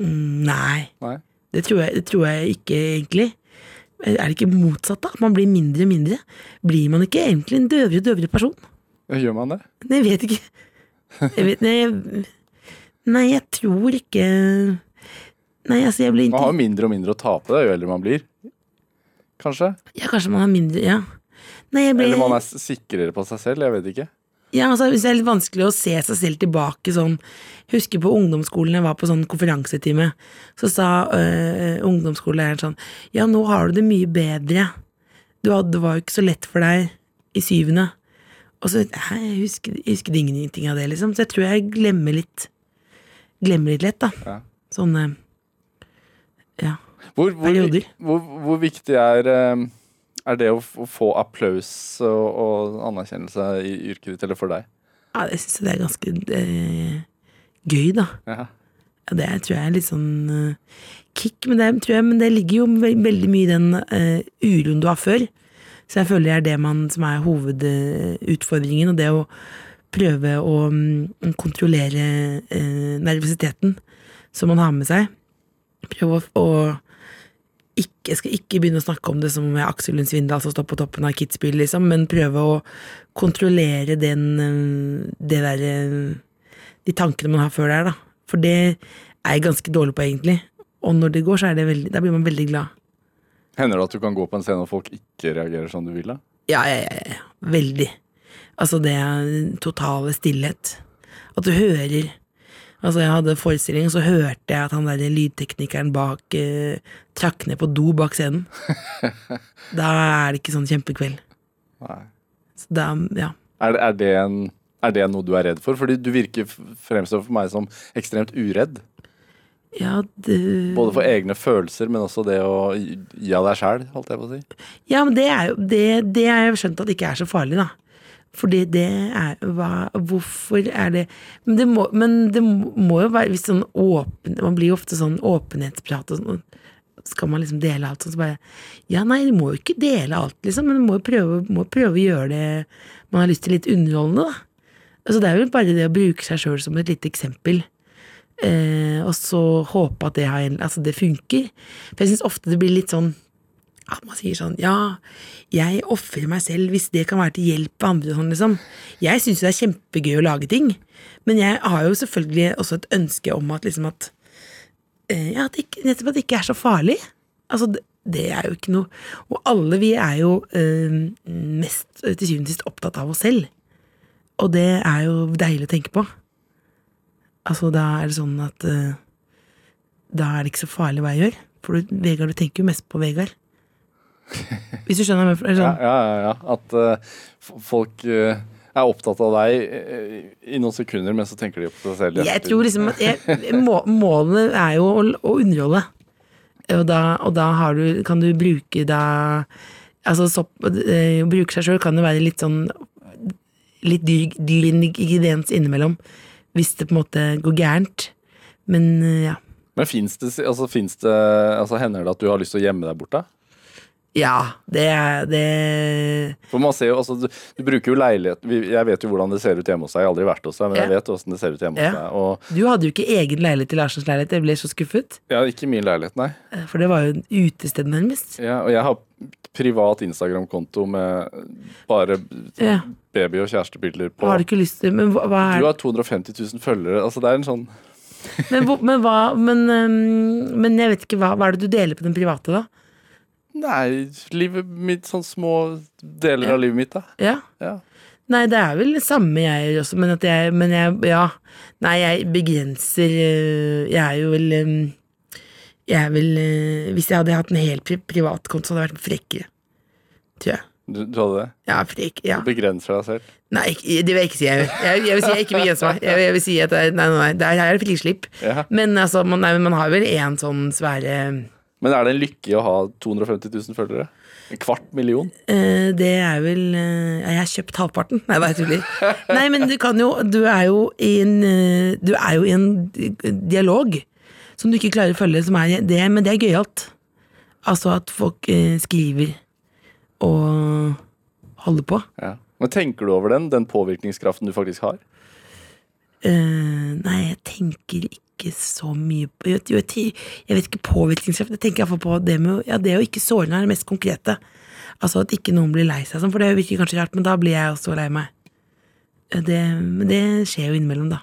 Nei. Nei. Det tror, jeg, det tror jeg ikke, egentlig. Er det ikke motsatt, da? Man blir mindre og mindre? Blir man ikke egentlig en døvere og døvere person? Gjør man det? Nei, jeg vet ikke. Jeg vet, nei, jeg, nei, jeg tror ikke Nei, altså, jeg blir ikke Man har jo mindre og mindre å tape jo eldre man blir. Kanskje? Ja, kanskje man har mindre Ja. Nei, blir Eller man er sikrere på seg selv, jeg vet ikke. Ja, altså, det er litt vanskelig å se seg selv tilbake sånn Jeg husker på ungdomsskolen, jeg var på sånn konferansetime, så sa øh, ungdomsskolelæreren sånn Ja, nå har du det mye bedre. Du hadde, det var jo ikke så lett for deg i syvende. Og så jeg husker, jeg husker ingenting av det, liksom. Så jeg tror jeg glemmer litt Glemmer litt lett, da. Ja. Sånn øh, Ja. Hvor, hvor, Perioder. hvor, hvor viktig er, eh, er det å, å få applaus og, og anerkjennelse i yrket ditt, eller for deg? ja jeg syns det er ganske øh, gøy, da. Ja. Ja, det tror jeg er litt sånn eh, kick, men det, tror jeg, men det ligger jo ve veldig mye i den eh, uroen du har før. Så jeg føler det er det man, som er hovedutfordringen, og det å prøve å mm, kontrollere eh, nervøsiteten som man har med seg. Prøve å, å ikke, jeg skal ikke begynne å snakke om det som om jeg er Aksel Lund Svindal som står på toppen av Kitzbühel, liksom, men prøve å kontrollere den eh, det der eh, De tankene man har før der, da. For det er jeg ganske dårlig på, egentlig. Og når det går, så er det veldig, blir man veldig glad. Hender det at du kan gå på en scene og folk ikke reagerer som du vil? da? Ja, ja, ja, ja. Veldig. Altså, det er totale stillhet. At du hører Altså, jeg hadde forestilling, så hørte jeg at han der lydteknikeren bak eh, trakk ned på do bak scenen. da er det ikke sånn kjempekveld. Nei. Så da, ja. Er, er, det en, er det noe du er redd for? Fordi du virker fremstår for meg som ekstremt uredd. Ja, det, Både for egne følelser, men også det å gi av deg sjæl, holdt jeg på å si. Ja, men det er jo Det, det er jeg skjønt at det ikke er så farlig, da. Fordi det er hva, Hvorfor er det Men det må, men det må jo være hvis sånn åpen Man blir jo ofte sånn åpenhetsprat og sånn. Skal man liksom dele alt sånn, så bare Ja, nei, du må jo ikke dele alt, liksom, men du må jo prøve, må prøve å gjøre det man har lyst til, litt underholdende, da. Altså, det er vel bare det å bruke seg sjøl som et lite eksempel. Eh, og så håpe at det, har, altså det funker. For jeg syns ofte det blir litt sånn at man sier sånn Ja, jeg ofrer meg selv hvis det kan være til hjelp for andre. Sånn, liksom. Jeg syns det er kjempegøy å lage ting, men jeg har jo selvfølgelig også et ønske om at liksom at eh, Ja, at det ikke, nettopp at det ikke er så farlig. Altså, det, det er jo ikke noe Og alle vi er jo eh, mest eh, til syvende og sist opptatt av oss selv. Og det er jo deilig å tenke på. Altså, da er det sånn at eh, Da er det ikke så farlig hva jeg gjør. For du, Vegard, du tenker jo mest på Vegard. Hvis du skjønner? Eller sånn. ja, ja, ja. At uh, folk uh, er opptatt av deg eh, i noen sekunder, men så tenker de på seg selv. Jeg tror liksom at jeg, må, Målet er jo å, å underholde. Og da, og da har du, kan du bruke da Altså sopp, å bruke seg sjøl kan jo være litt sånn Litt dyr dyr ingrediens innimellom. Hvis det på en måte går gærent. Men eh, ja. Men fins det, altså, det altså, Hender det at du har lyst til å gjemme deg bort, da? Ja, det det For man ser jo, altså, du, du bruker jo leilighet Jeg vet jo hvordan det ser ut hjemme hos deg. Jeg har aldri vært hos deg, men jeg vet hvordan det ser ut hjemme hos deg. Og Du hadde jo ikke egen leilighet til Larsens leilighet. Jeg ble så skuffet. ja, ikke min leilighet, nei. Eh, For det var jo en utested, nærmest. Ja, og jeg har privat Instagram-konto med bare Ja. baby- og kjærestebilder på. Har du ikke lyst til Men hva, hva er Du har 250 000 følgere. Altså, det er en sånn Men, men hva men, men jeg vet ikke hva Hva er det du deler på den private, da? Nei, livet mitt, sånn små deler av livet mitt, da. Ja. Ja. Nei, det er vel det samme jeg gjør også, men at jeg Men jeg, ja. Nei, jeg begrenser øh, Jeg er jo vel øh, Jeg er vel øh, Hvis jeg hadde hatt en helt pri privat konto, så hadde jeg vært frekkere. Tror jeg. Du, du hadde det? Ja, frekk. Ja. Du begrenser deg selv? Nei, det vil jeg ikke si. Jeg, jeg, jeg vil si jeg ikke begrenser meg. Jeg, jeg vil si at det, nei, nei, nei, er, her er det frislipp. Ja. Men altså, man, nei, man har vel én sånn svære Men er det en lykke å ha 250 000 følgere? En kvart million? Eh, det er vel eh, Jeg har kjøpt halvparten. Nei, bare tuller. Nei, men du kan jo Du er jo i en eh, Du er jo i en dialog som du ikke klarer å følge, som er det, men det er gøyalt. Altså at folk eh, skriver og holder på. Ja. Men tenker du over den? Den påvirkningskraften du faktisk har? Uh, nei, jeg tenker ikke så mye på Jeg, vet- jeg, vet- ikke påvirkningskraft. Jeg tenker iallfall på det med ja, det å ikke såre er det mest konkrete. Altså at ikke noen blir lei seg sånn, for det virker kanskje rart, men da blir jeg også lei meg. Det, men det skjer jo innimellom, da.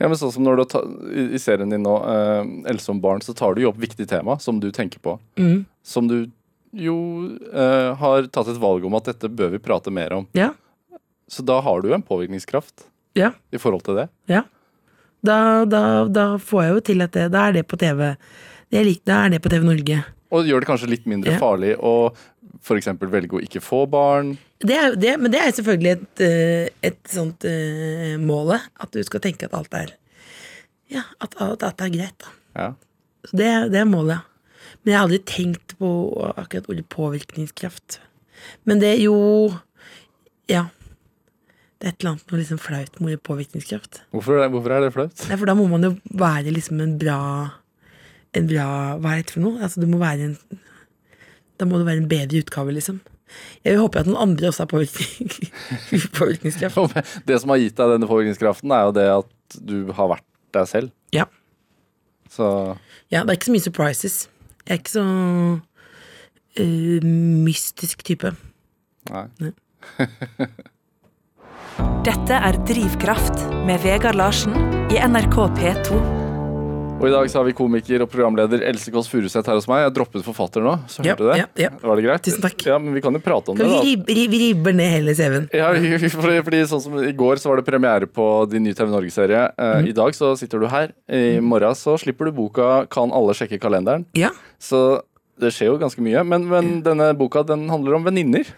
Ja, men sånn som når du tar, i, serien din nå, eh, Else om barn, så tar du jo opp viktig tema som du tenker på. Mm. Som du jo eh, har tatt et valg om at dette bør vi prate mer om. Ja. Så da har du jo en påvirkningskraft Ja. i forhold til det. ja. Da, da, da får jeg jo til at det, da er det på TV. Det er, da er det på TV Norge. Og gjør det kanskje litt mindre Ja. farlig å f.eks. velge å ikke få barn. Det er, det, men det er selvfølgelig et, eh, et sånt uh, mål. At du skal tenke at alt er Ja, at, at alt er greit. da Ja. Så det, det er målet. Men jeg har aldri tenkt på akkurat ordet påvirkningskraft. Men det jo Ja. Det er et eller annet noe liksom flaut med påvirkningskraft. Hvorfor, er- hvorfor er det flaut? Nei, for da må man jo være liksom en bra En bra Hva er dette for noe? Altså, du må være en Da må du være en bedre utgave, liksom. Jeg håper at noen andre også har påvirkning, påvirkningskraft. Det som har gitt deg denne påvirkningskraften, er jo det at du har vært deg selv. Ja. Så ja, det er ikke så mye surprises. Jeg er ikke så uh, mystisk type. Nei. nei. Dette er Drivkraft med Vegard Larsen i NRK P2. Og i dag så har vi komiker og programleder Else Kåss Furuseth her hos meg. Jeg droppet forfatter nå, så Ja, hørte du det? ja, ja. Var det greit? Tusen takk. Ja, men vi kan jo prate om Kan det, da. Vi, rib, vi ribber ned hele CV-en. Ja, fordi, fordi sånn som I går så var det premiere på din nye TV Norge-serie. Mhm. I dag så sitter du her. I morgen så slipper du boka 'Kan alle sjekke kalenderen'. Ja. Så det skjer jo ganske mye. Men, men denne boka den handler om venninner.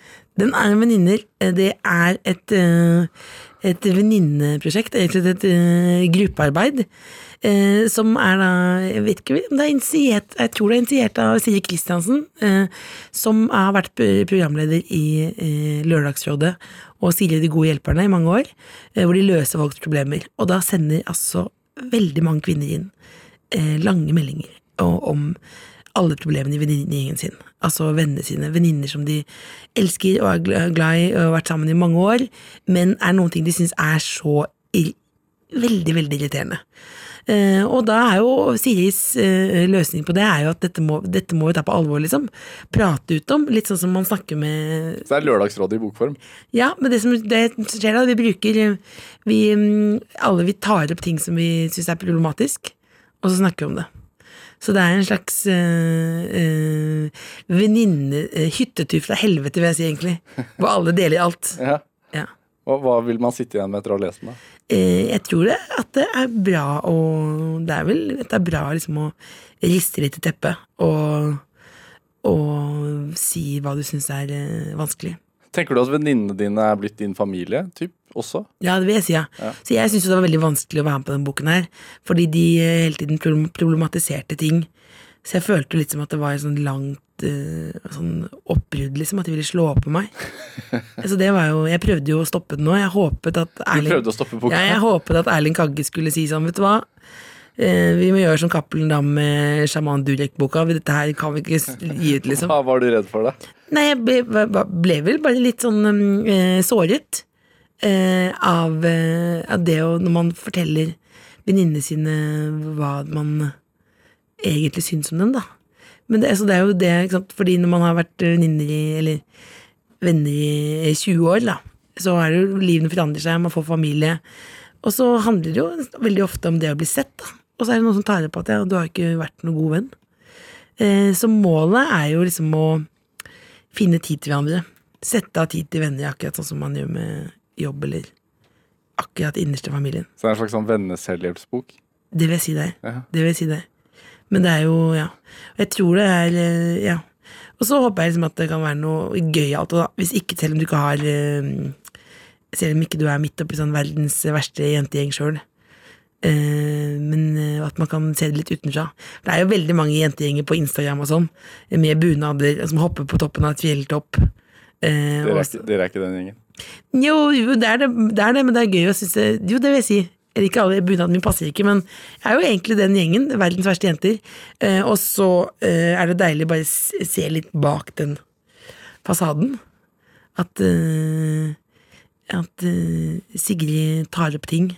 Den er om venninner. Eh, Det er et, øh, et venninneprosjekt, egentlig et gruppearbeid. eh, som er da Jeg vet ikke om det er initiert Jeg tror det er initiert av Siri Kristiansen, eh, som har vært programleder i eh, Lørdagsrådet og Siri de gode hjelperne i mange år, eh, hvor de løser folks problemer. Og da sender altså veldig mange kvinner inn eh, lange meldinger og, om alle problemene i venninnegjengen sin. Altså vennene sine. Venninner som de elsker og er glad i og har vært sammen i mange år, men er noen ting de syns er så veldig, veldig irriterende. Uh, og da er jo Siris uh, løsning på det er jo at dette må, dette må vi ta på alvor, liksom. Prate ut om. Litt sånn som man snakker med Så det er Lørdagsrådet i bokform. ja, men det som, det som skjer da, vi bruker vi, mm, Alle vi tar opp ting som vi syns er problematisk, og så snakker vi om det. Så det er en slags øh, øh, venninne... øh, hyttetur fra helvete, vil jeg si, egentlig. Hvor alle deler alt. Ja. Ja. Og hva vil man sitte igjen med etter å ha lest den? Eh, jeg tror det at det er bra å Det er vel det er bra liksom å riste litt i teppet og, og si hva du syns er eh, vanskelig. Tenker du at venninnene dine er blitt din familie typ, også? Ja, det vil jeg si, ja. Ja. Så jeg syns det var veldig vanskelig å være med på den boken her, fordi de eh, hele tiden problematiserte ting. Så jeg følte litt som at det var et sånn langt uh, sånn oppbrudd, liksom, at de ville slå opp på meg. Så det var jo Jeg prøvde jo å stoppe den nå. Jeg håpet at Du Erling prøvde å stoppe boka? ja, jeg håpet at Erling Kagge skulle si sånn, vet du hva. Eh, vi må gjøre som Cappelen Dam med Sjaman Durek-boka. Dette her kan vi ikke gi ut, liksom. Hva var du redd for, da? Nei, jeg ble, ble- vel bare litt sånn eh, såret eh, av, eh, av det å Når man forteller venninnene sine hva man egentlig syns om dem, da. Men det, altså, det er jo det, ikke sant? fordi når man har vært venninner i Eller venner i 20 år, da, så er det jo livene forandrer seg, man får familie. Og så handler det jo veldig ofte om det å bli sett, da. Og så er det noen som tar det på at ja, du har ikke vært noen god venn. Eh, så målet er jo liksom å finne tid til hverandre. Sette av tid til venner, akkurat sånn som man gjør med jobb eller akkurat innerste familien. Så det er en slags sånn venneselvhjelpsbok? Det vil jeg si det. Ja. Det vil jeg si det. Men det er jo, ja. Jeg tror det er, eh, ja. Og så håper jeg liksom at det kan være noe gøyalt, da. Hvis ikke, selv om du ikke har eh, Selv om ikke du er midt oppi sånn verdens verste jentegjeng sjøl. Men eh, at man kan se det litt utenfra. Det er jo veldig mange jentegjenger på Instagram og sånn, med bunader som hopper på toppen av et fjelltopp. Eh, Dere er, ikke, dere er ikke den gjengen? jo, jo det, er det, det er det, men det er gøy å synes det Jo, det vil jeg si. Eller ikke alle bunaden min passer ikke, men jeg er jo egentlig den gjengen. Verdens verste jenter. Eh, og så eh, er det deilig bare se litt bak den fasaden. At eh, At eh, Sigrid tar opp ting.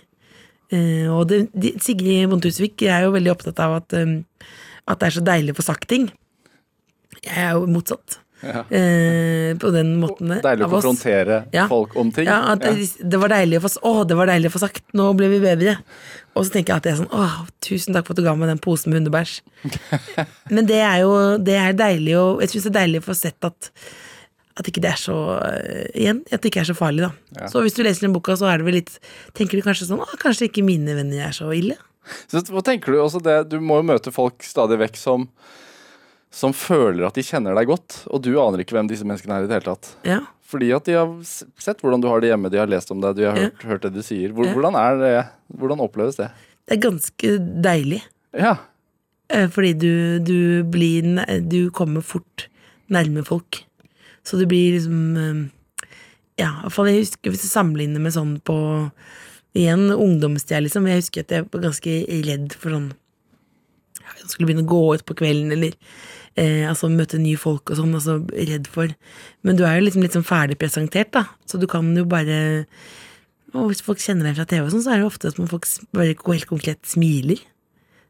Eh, og det, de, Sigrid Bonde Tusvik er jo veldig opptatt av at, at det er så deilig å få sagt ting. Jeg er jo motsatt. Ja. Eh, på den måten. Deilig å konfrontere Ja. folk om ting? Ja, det, det var deilig å få Å, det var deilig å få sagt. Nå ble vi bedre. Og så tenker jeg at jeg er sånn Å, tusen takk for at du ga meg den posen med hundebæsj. Men det er jo Det er deilig å Jeg syns det er deilig å få sett at at ikke det er så øh, Igjen, at det ikke er så farlig, da. Ja. Så hvis du leser den boka, så er det vel litt Tenker du kanskje sånn Å, kanskje ikke mine venner er så ille? Så hva tenker du også det, Du må jo møte folk stadig vekk som som føler at de kjenner deg godt, og du aner ikke hvem disse menneskene er i det hele tatt. Ja. Fordi at de har sett hvordan du har det hjemme, de har lest om deg, de har Ja. hørt, hørt det du sier. Hvordan er det? Hvordan oppleves det? Det er ganske deilig. Ja. Eh, Fordi du, du blir Du kommer fort nærme folk. Så du blir liksom eh, Ja, i hvert fall jeg husker hvis du sammenligner med sånn på Igjen ungdomstida, liksom. Jeg husker at jeg var ganske redd for sånn Jeg skulle begynne å gå ut på kvelden, eller eh, altså møte nye folk og sånn. Altså redd for Men du er jo liksom litt sånn ferdig presentert, da. Så du kan jo bare Og hvis folk kjenner deg fra TV, og sånn, så er det ofte at man folk bare helt konkret smiler.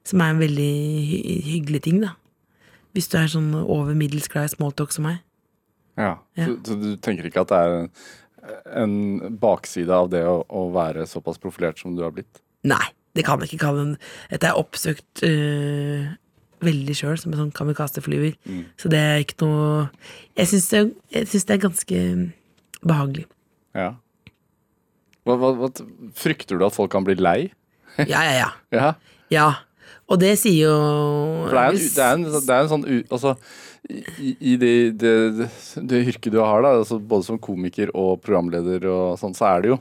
Som er en veldig hy hyggelig ting, da. Hvis du er sånn over middels glad i smalltalk som meg. ja. Ja. Så, så du tenker ikke at det er en, bakside av det å, å være såpass profilert som du har blitt? Nei, det kan jeg ikke kalle en Dette er oppsøkt øh, veldig sjøl, som en sånn kamikaze-flyver. Mm. Så det er ikke noe Jeg syns det, det er ganske behagelig. Ja. Hva, hva, hva, frykter du at folk kan bli lei? Ja, ja, ja. Ja. ja. Og det sier jo For det er en, det er en, det er en sånn Altså, i, i det, det, det, yrket du har, da, altså både som komiker og programleder og sånn, så er det jo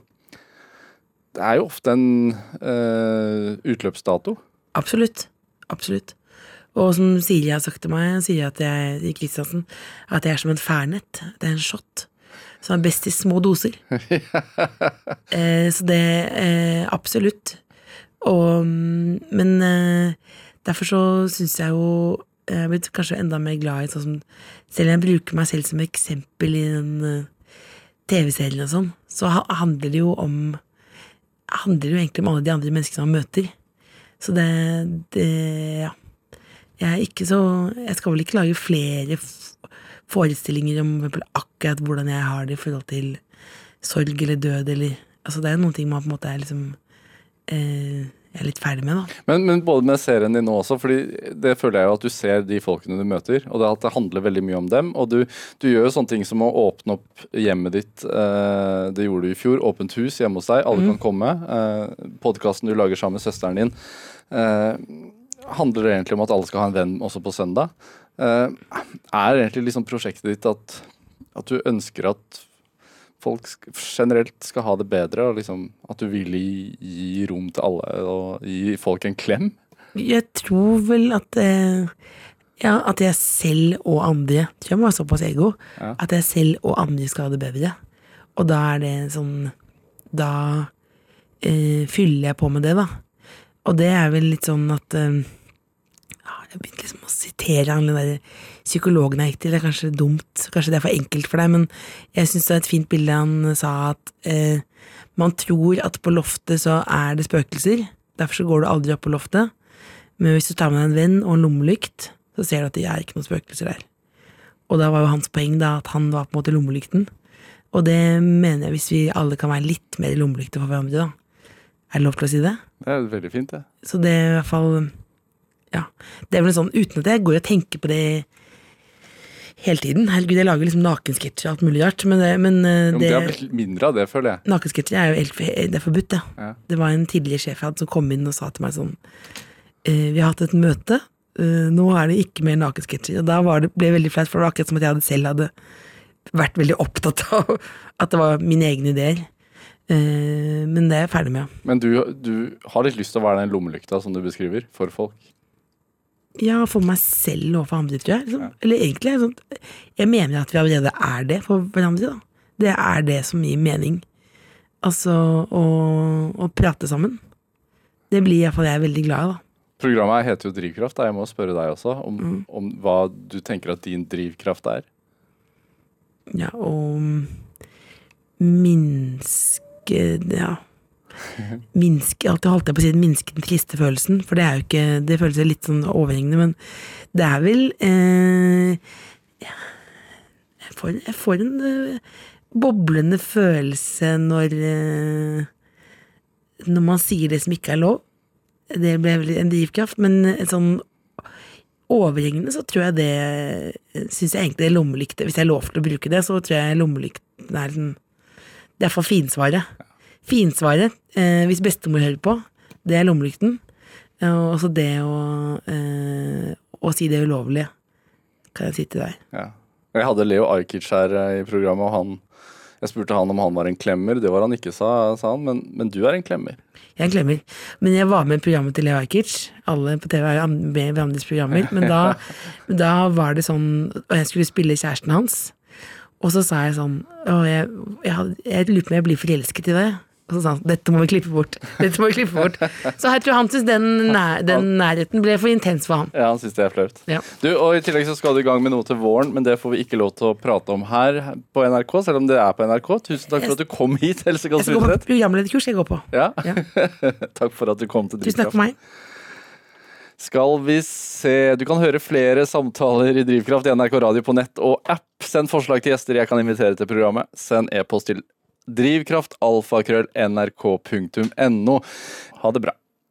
Det er jo ofte en eh, utløpsdato. Absolutt. Absolutt. Og som Siri har sagt til meg, sier at jeg, Kristiansen, at jeg er som en Fernet. Det er en shot. Som er best i små doser. eh, så det eh, Absolutt. Og mm, Men eh, derfor så syns jeg jo Jeg er blitt kanskje enda mer glad i sånn som Selv om jeg bruker meg selv som eksempel i den eh, TV-serien og sånn, så ha- handler det jo om handler det jo egentlig om alle de andre menneskene man møter. Så det, det Ja. Jeg ikke så Jeg skal vel ikke lage flere forestillinger om akkurat hvordan jeg har det i forhold til sorg eller død eller Altså det er noen ting man på en måte er liksom eh, er litt ferdig med, da. Men, men både med serien din nå også, fordi det føler jeg jo at du ser de folkene du møter, og det at det handler veldig mye om dem. Og du, du gjør jo sånne ting som å åpne opp hjemmet ditt. Eh, det gjorde du i fjor. Åpent hus hjemme hos deg. Alle kan komme. Eh, Podkasten du lager sammen med søsteren din, eh, handler det egentlig om at alle skal ha en venn også på søndag. Uh, er egentlig liksom prosjektet ditt at, at du ønsker at folk generelt skal ha det bedre, og liksom at du vil gi, gi rom til alle og gi folk en klem? Jeg tror vel at uh, Ja, at jeg selv og andre jeg må være såpass ego. Ja. At jeg selv og andre skal ha det bedre. Og da er det sånn Da uh, fyller jeg på med det, da. Og det er vel litt sånn at eh, ja, Jeg begynte liksom å sitere han den der psykologen jeg gikk til. Det er kanskje dumt, kanskje det er for enkelt for deg, men jeg syns det er et fint bilde han sa at eh, man tror at på loftet så er det spøkelser, derfor så går du aldri opp på loftet. Men hvis du tar med deg en venn og en lommelykt, så ser du at det er ikke noen spøkelser der. Og da var jo hans poeng da at han var på en måte lommelykten. Og det mener jeg hvis vi alle kan være litt mer lommelykter for hverandre, da. Er det lov til å si det? Det er veldig fint, det. Så det er i hvert fall Ja. Det er vel sånn uten at jeg går og tenker på det hele tiden. Herregud, jeg lager liksom nakensketsjer og alt mulig rart, men, det, men det, Jo, men det, har blitt mindre av det, føler jeg. nakensketsjer er jo helt det er forbudt, ja. Ja. Det var en tidligere sjef jeg hadde som kom inn og sa til meg sånn eh, Vi har hatt et møte, eh, nå er det ikke mer nakensketsjer. Og da var det, ble det veldig flaut, for det var akkurat som at jeg hadde selv hadde vært veldig opptatt av at det var mine egne ideer. Eh, men det er jeg ferdig med. Men du, du har litt lyst til å være den lommelykta som du beskriver, for folk. Ja, for meg selv og for andre, tror jeg. Liksom. Eller egentlig sånn Jeg mener at vi allerede er det for hverandre, da. Det er det som gir mening. Altså å, å prate sammen. Det blir iallfall jeg veldig glad i, da. Programmet heter jo Drivkraft. Da. Jeg må spørre deg også om, Mm. om hva du tenker at din drivkraft er. Ja, og minske Ja. Minske Alltid holdt jeg på å si minske den triste følelsen, for det er jo ikke Det føles litt sånn overhengende, men det er vel eh, ja, jeg, får, jeg får en eh, boblende følelse når eh, Når man sier det som ikke er lov. Det ble vel en drivkraft, men sånn overhengende så tror jeg det Syns jeg egentlig er lommelykte Hvis jeg er lov til å bruke det, så tror jeg lommelykt er liksom Det er for finsvaret. Finsvaret, eh, hvis bestemor hører på, det er lommelykten. Eh, Og også det å, eh, å si det ulovlige, kan jeg si til deg. Ja. Jeg hadde Leo Ajkic her eh, i programmet, og han jeg spurte han om han var en klemmer. Det var han ikke, sa, sa han. Men, men du er en klemmer. Jeg er en klemmer. Men jeg var med i programmet til Leo Ajkic. Alle på TV er med i hverandres programmer. Men da, da var det sånn Og jeg skulle spille kjæresten hans. Og så sa jeg sånn jeg, jeg, jeg lurer på om jeg blir forelsket i deg. Og så sa han dette må vi klippe bort. Dette må vi klippe bort. Så jeg tror han syntes den, nær, den nærheten ble for intens for ham. Ja, han syns det er flaut. Ja. Du, og I tillegg så skal du i gang med noe til våren, men det får vi ikke lov til å prate om her på NRK, selv om det er på NRK. Tusen takk for at du kom hit, Else Jeg skal gå på programlederkurs. Jeg går på. Ja. Ja. takk for at du kom til Tusen takk for meg. Skal vi se Du kan høre flere samtaler i Drivkraft i NRK Radio på nett og app. Send forslag til gjester jeg kan invitere til programmet. Send e-post til drivkraftalfakrøll.nrk.no. Ha det bra.